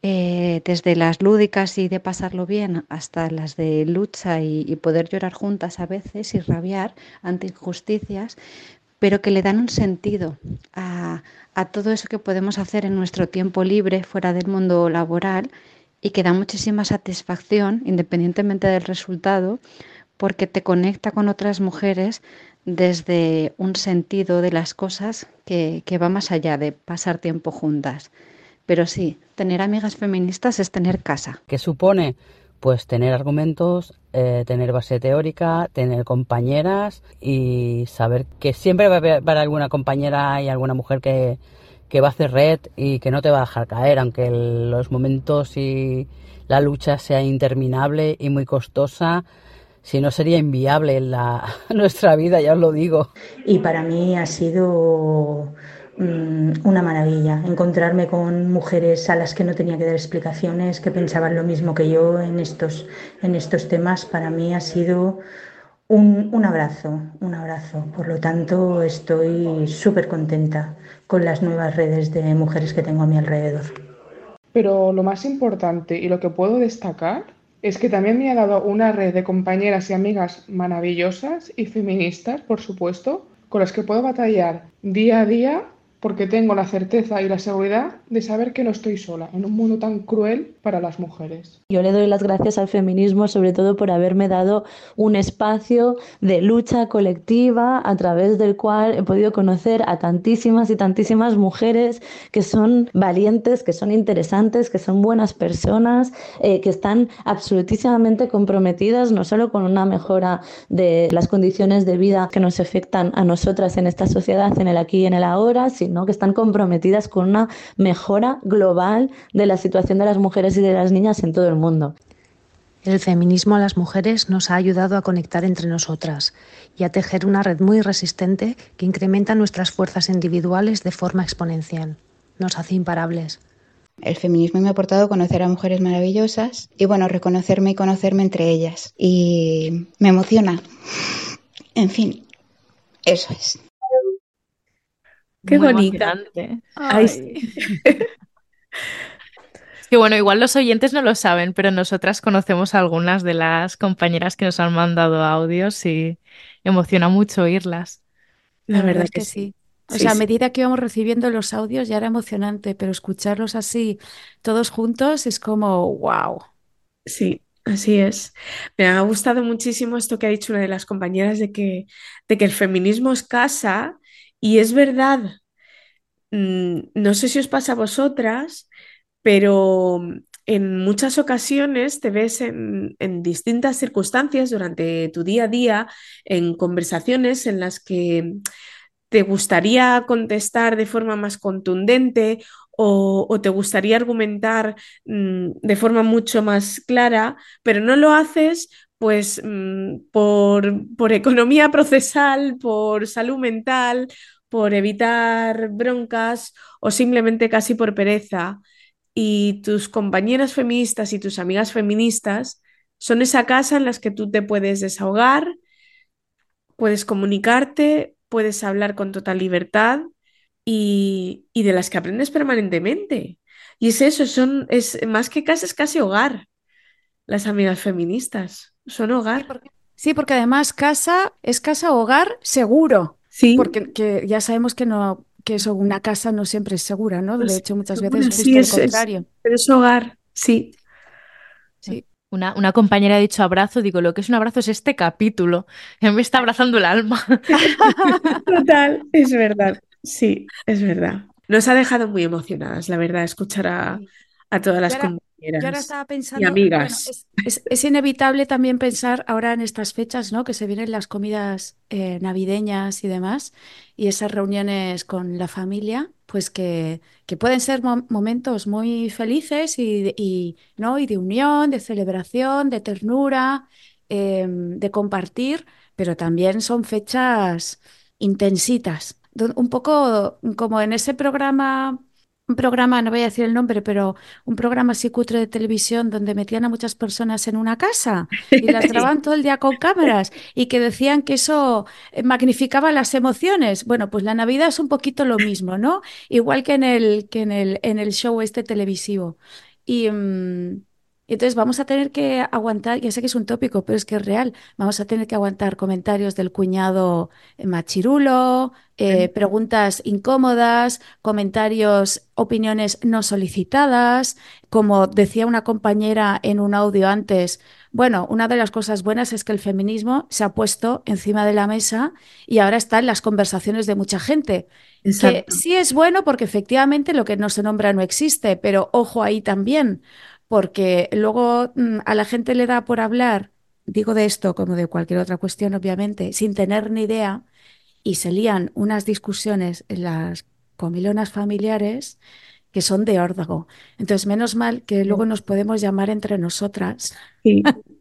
eh, desde las lúdicas y de pasarlo bien hasta las de lucha y, poder llorar juntas a veces y rabiar ante injusticias, pero que le dan un sentido a, todo eso que podemos hacer en nuestro tiempo libre fuera del mundo laboral y que da muchísima satisfacción independientemente del resultado porque te conecta con otras mujeres desde un sentido de las cosas que va más allá de pasar tiempo juntas. Pero sí, tener amigas feministas es tener casa. ¿Qué supone? Pues tener argumentos, eh, tener base teórica, tener compañeras y saber que siempre va a haber alguna compañera y alguna mujer que, que va a hacer red y que no te va a dejar caer, aunque el, los momentos y la lucha sea interminable y muy costosa, si no sería inviable la, nuestra vida, ya os lo digo. Y para mí ha sido una maravilla encontrarme con mujeres a las que no tenía que dar explicaciones, que pensaban lo mismo que yo en estos, en estos temas. Para mí ha sido un, un abrazo, un abrazo. Por lo tanto, estoy súper contenta con las nuevas redes de mujeres que tengo a mi alrededor. Pero lo más importante y lo que puedo destacar es que también me ha dado una red de compañeras y amigas maravillosas y feministas, por supuesto, con las que puedo batallar día a día porque tengo la certeza y la seguridad de saber que no estoy sola en un mundo tan cruel para las mujeres. Yo le doy las gracias al feminismo sobre todo por haberme dado un espacio de lucha colectiva a través del cual he podido conocer a tantísimas y tantísimas mujeres que son valientes, que son interesantes, que son buenas personas, eh, que están absolutísimamente comprometidas no solo con una mejora de las condiciones de vida que nos afectan a nosotras en esta sociedad, en el aquí y en el ahora, sino que están comprometidas con una mejora global de la situación de las mujeres y de las niñas en todo el mundo. El feminismo a las mujeres nos ha ayudado a conectar entre nosotras y a tejer una red muy resistente que incrementa nuestras fuerzas individuales de forma exponencial. Nos hace imparables. El feminismo me ha aportado conocer a mujeres maravillosas y bueno, reconocerme y conocerme entre ellas. Y me emociona. En fin, eso es. Qué Muy bonita. Ay. Es que bueno, igual los oyentes no lo saben, pero nosotras conocemos a algunas de las compañeras que nos han mandado audios y emociona mucho oírlas. La verdad es que que sí. sí. O Sí, sea, a sí. medida que íbamos recibiendo los audios ya era emocionante, pero escucharlos así, todos juntos, es como, wow. Sí, así es. Me ha gustado muchísimo esto que ha dicho una de las compañeras de que, de que el feminismo es casa y es verdad. Mm, No sé si os pasa a vosotras, pero en muchas ocasiones te ves en, distintas circunstancias durante tu día a día, en conversaciones en las que te gustaría contestar de forma más contundente o, te gustaría argumentar mm, de forma mucho más clara, pero no lo haces pues mm, por, economía procesal, por salud mental, por evitar broncas o simplemente casi por pereza. Y tus compañeras feministas y tus amigas feministas son esa casa en las que tú te puedes desahogar, puedes comunicarte, puedes hablar con total libertad y, y de las que aprendes permanentemente. Y es eso, son, es más que casa, es casi hogar. Las amigas feministas son hogar. Sí, porque además casa es casa hogar seguro. Sí. Porque que ya sabemos que no, que eso, una casa no siempre es segura, ¿no? De Pues, hecho, muchas veces sí, es- es- contrario. pero es hogar, sí. Sí. Una, una compañera ha dicho abrazo, digo, lo que es un abrazo es este capítulo. Me está abrazando el alma. Total, es verdad. Sí, es verdad. Nos ha dejado muy emocionadas, la verdad, escuchar a, a todas las Yo Yo ahora estaba y pensando, amigas. bueno, es, es- es inevitable también pensar ahora en estas fechas, ¿no? Que se vienen las comidas eh, navideñas y demás, y esas reuniones con la familia, pues que, que pueden ser mo- momentos muy felices y, de- y, ¿no? y de unión, de celebración, de ternura, em, de compartir, pero también son fechas intensitas. Un poco como en ese programa un programa, no voy a decir el nombre, pero un programa así cutre de televisión donde metían a muchas personas en una casa y las grababan todo el día con cámaras y que decían que eso eh, magnificaba las emociones. Bueno, pues la Navidad es un poquito lo mismo, ¿no? Igual que en el, que en el, en el show este televisivo. Y, mm, entonces vamos a tener que aguantar, ya sé que es un tópico, pero es que es real, vamos a tener que aguantar comentarios del cuñado eh, machirulo, eh, preguntas incómodas, comentarios, opiniones no solicitadas. Como decía una compañera en un audio antes, bueno, una de las cosas buenas es que el feminismo se ha puesto encima de la mesa y ahora está en las conversaciones de mucha gente. Que sí es bueno porque efectivamente lo que no se nombra no existe, pero ojo ahí también porque luego mm, a la gente le da por hablar, digo de esto como de cualquier otra cuestión, obviamente, sin tener ni idea, y se lían unas discusiones en las comilonas familiares que son de órdago. Entonces, menos mal que luego nos podemos llamar entre nosotras. Sí.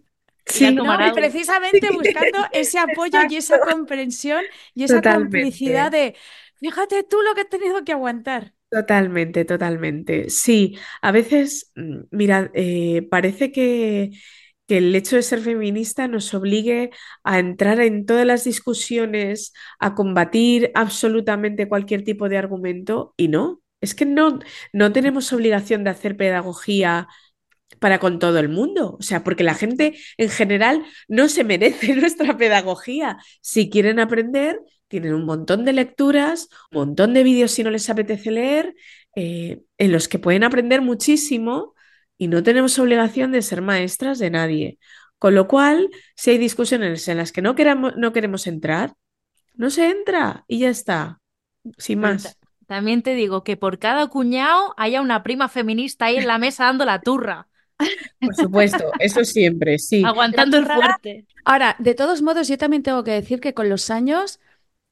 Precisamente buscando ese apoyo y esa comprensión y esa complicidad de, fíjate tú lo que he tenido que aguantar. Totalmente, totalmente. Sí, a veces, mm, mira, eh, parece que, que el hecho de ser feminista nos obligue a entrar en todas las discusiones, a combatir absolutamente cualquier tipo de argumento, y no, es que no, no tenemos obligación de hacer pedagogía para con todo el mundo. O sea, porque la gente en general no se merece nuestra pedagogía. Si quieren aprender, tienen un montón de lecturas, un montón de vídeos si no les apetece leer, eh, en los que pueden aprender muchísimo y no tenemos obligación de ser maestras de nadie. Con lo cual, si hay discusiones en las que no queramos, no queremos entrar, no se entra y ya está, sin Pero más. ta- también te digo que por cada cuñado haya una prima feminista ahí en la mesa dando la turra, Por supuesto, eso siempre, sí. aguantando el turra- fuerte. Ahora, de todos modos, yo también tengo que decir que con los años,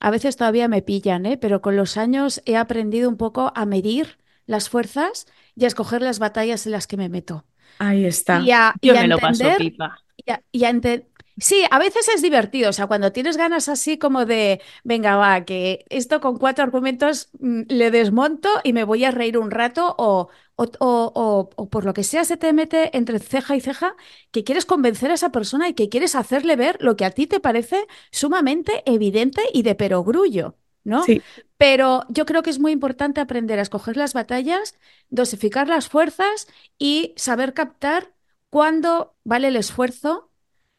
a veces todavía me pillan, ¿eh? Pero con los años he aprendido un poco a medir las fuerzas y a escoger las batallas en las que me meto. Ahí está. Y a, y Yo a me lo paso pipa. y a- y a ente- Sí, a veces es divertido, o sea, cuando tienes ganas así como de, venga, va, que esto con cuatro argumentos mm, le desmonto y me voy a reír un rato o, o, o- o- o por lo que sea se te mete entre ceja y ceja que quieres convencer a esa persona y que quieres hacerle ver lo que a ti te parece sumamente evidente y de perogrullo, ¿no? Sí. Pero yo creo que es muy importante aprender a escoger las batallas, dosificar las fuerzas y saber captar cuándo vale el esfuerzo,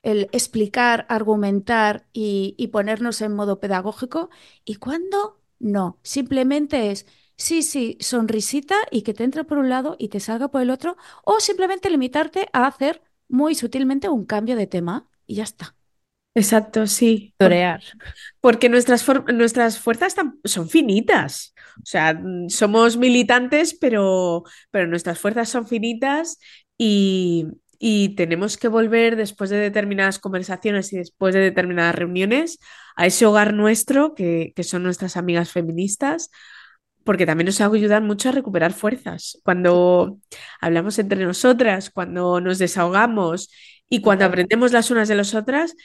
el explicar, argumentar y, y ponernos en modo pedagógico y cuándo no. Simplemente es sí, sí, sonrisita y que te entre por un lado y te salga por el otro, o simplemente limitarte a hacer muy sutilmente un cambio de tema y ya está. Exacto, sí. Torear. Porque nuestras, nuestras fuerzas son finitas. O sea, mm, somos militantes, pero, pero nuestras fuerzas son finitas y, y tenemos que volver después de determinadas conversaciones y después de determinadas reuniones a ese hogar nuestro que, que son nuestras amigas feministas, porque también nos ayudan mucho a recuperar fuerzas. Cuando hablamos entre nosotras, cuando nos desahogamos y cuando aprendemos las unas de las otras,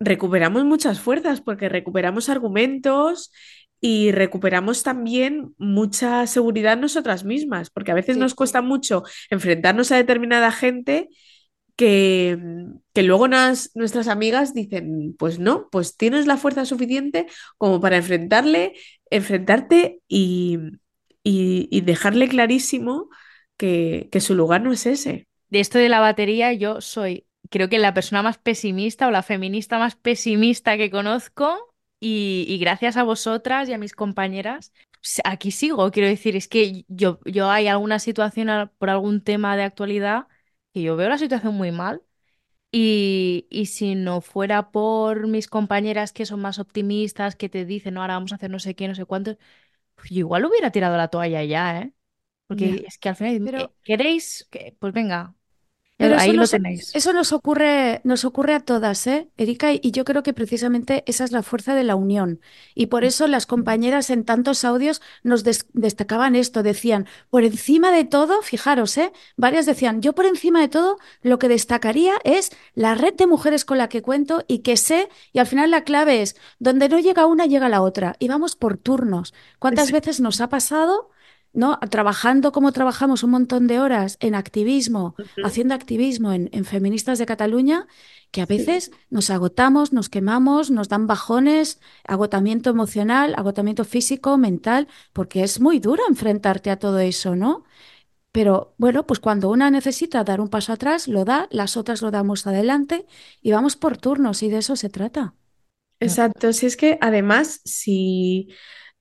recuperamos muchas fuerzas porque recuperamos argumentos y recuperamos también mucha seguridad nosotras mismas, porque a veces Sí. nos cuesta mucho enfrentarnos a determinada gente que, que luego nas- nuestras amigas dicen, pues no, pues tienes la fuerza suficiente como para enfrentarle, enfrentarte y, y- y dejarle clarísimo que, que su lugar no es ese. De esto de la batería, yo soy, creo que la persona más pesimista o la feminista más pesimista que conozco. Y, y gracias a vosotras y a mis compañeras, aquí sigo. Quiero decir, es que yo, yo hay alguna situación por algún tema de actualidad que yo veo la situación muy mal. Y, y si no fuera por mis compañeras que son más optimistas, que te dicen, no, ahora vamos a hacer no sé qué, no sé cuánto, pues yo igual hubiera tirado la toalla ya, ¿eh? Porque Ya. es que al final, Pero- eh, ¿queréis? que- Pues venga, Pero ahí eso lo nos, tenéis. eso nos ocurre, nos ocurre a todas, ¿eh, Erika? Y yo creo que precisamente esa es la fuerza de la unión. Y por eso las compañeras en tantos audios nos des- destacaban esto, decían, por encima de todo, fijaros, ¿eh? Varias decían, yo por encima de todo lo que destacaría es la red de mujeres con la que cuento y que sé, y al final la clave es, donde no llega una, llega la otra. Y vamos por turnos. ¿Cuántas Sí. veces nos ha pasado? ¿No? Trabajando como trabajamos un montón de horas en activismo, haciendo activismo en, en Feministas de Cataluña, que a veces nos agotamos, nos quemamos, nos dan bajones, agotamiento emocional, agotamiento físico, mental, porque es muy duro enfrentarte a todo eso, ¿no? Pero bueno, pues cuando una necesita dar un paso atrás, lo da, las otras lo damos adelante y vamos por turnos y de eso se trata. Exacto, si es que además, si,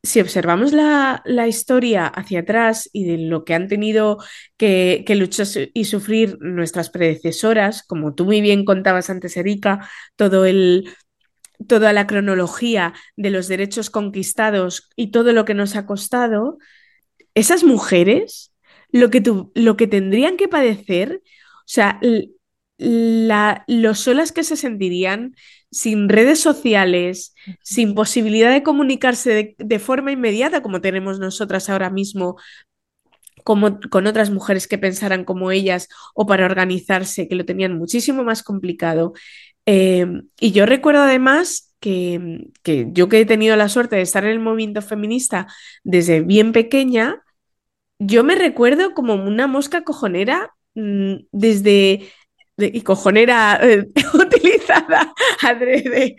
si observamos la, la historia hacia atrás y de lo que han tenido que, que luchar y sufrir nuestras predecesoras, como tú muy bien contabas antes, Erika, todo el, toda la cronología de los derechos conquistados y todo lo que nos ha costado, esas mujeres, lo que, lo que tendrían que padecer, o sea, la, lo solas que se sentirían sin redes sociales, sin posibilidad de comunicarse de, de forma inmediata como tenemos nosotras ahora mismo como, con otras mujeres que pensaran como ellas o para organizarse, que lo tenían muchísimo más complicado. Eh, y yo recuerdo además que, que yo que he tenido la suerte de estar en el movimiento feminista desde bien pequeña, yo me recuerdo como una mosca cojonera mm, desde... de- y cojonera eh, utilizada adrede,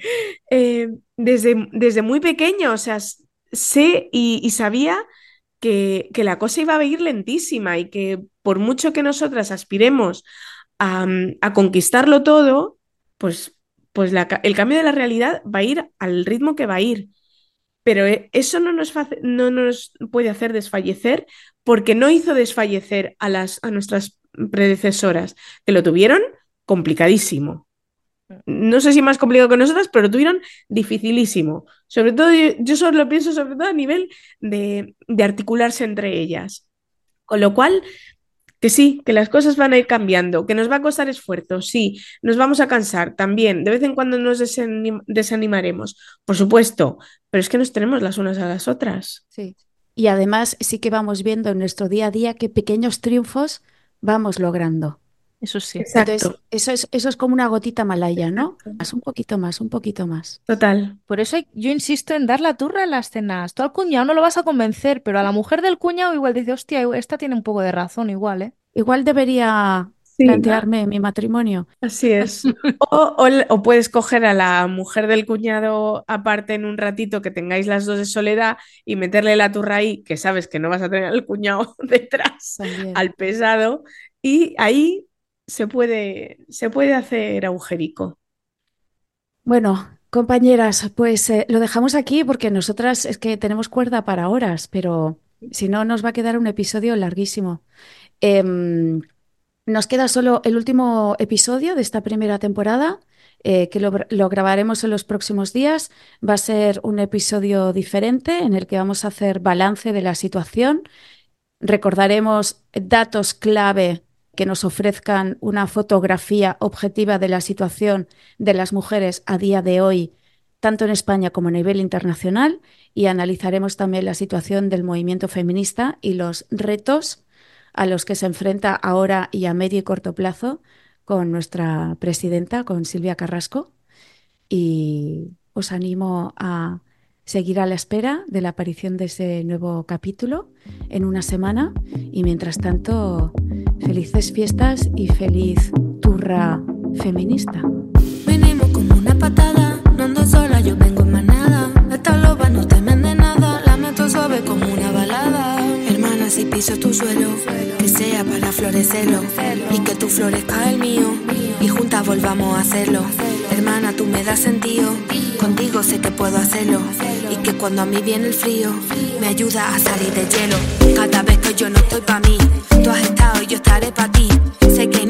eh, desde, desde muy pequeña, o sea, sé y, sabía que, que la cosa iba a ir lentísima y que por mucho que nosotras aspiremos a, mm, a conquistarlo todo, pues, pues el cambio de la realidad va a ir al ritmo que va a ir. Pero eh, eso no nos, no nos puede hacer desfallecer porque no hizo desfallecer a, las, a nuestras predecesoras, que lo tuvieron complicadísimo. No sé si más complicado que nosotras, pero lo tuvieron dificilísimo. Sobre todo, yo, yo solo lo pienso sobre todo a nivel de, de articularse entre ellas. Con lo cual, que sí, que las cosas van a ir cambiando, que nos va a costar esfuerzo, sí, nos vamos a cansar también, de vez en cuando nos desanim- desanimaremos, por supuesto, pero es que nos tenemos las unas a las otras. Sí. Y además sí que vamos viendo en nuestro día a día qué pequeños triunfos vamos logrando. Eso sí. Entonces, Exacto, eso es, eso es como una gotita malaya, ¿no? Más, un poquito más, un poquito más. total. Por eso yo insisto en dar la turra en las cenas. Tú al cuñado no lo vas a convencer, pero a la mujer del cuñado igual dice, hostia, esta tiene un poco de razón igual, ¿eh? Igual debería Sí, plantearme mi matrimonio. así es. O, o puedes coger a la mujer del cuñado aparte en un ratito que tengáis las dos de soledad y meterle la turra ahí, que sabes que no vas a tener al cuñado detrás, También. al pesado, y ahí se puede, se puede hacer agujerico. Bueno, compañeras, pues eh, lo dejamos aquí porque nosotras es que tenemos cuerda para horas, pero si no nos va a quedar un episodio larguísimo. Em, nos queda solo el último episodio de esta primera temporada, eh, que lo, lo grabaremos en los próximos días. Va a ser un episodio diferente en el que vamos a hacer balance de la situación. Recordaremos datos clave que nos ofrezcan una fotografía objetiva de la situación de las mujeres a día de hoy, tanto en España como a nivel internacional, y analizaremos también la situación del movimiento feminista y los retos a los que se enfrenta ahora y a medio y corto plazo con nuestra presidenta, con Silvia Carrasco. Y os animo a seguir a la espera de la aparición de ese nuevo capítulo en una semana. Y mientras tanto, felices fiestas y feliz turra feminista. Venimos como una patada, Si piso tu suelo, que sea para florecerlo y que tu florezca el mío y juntas volvamos a hacerlo. Hermana, tú me das sentido, contigo sé que puedo hacerlo y que cuando a mí viene el frío, me ayuda a salir de hielo. Cada vez que yo no estoy pa' mí, tú has estado y yo estaré pa' ti. Sé que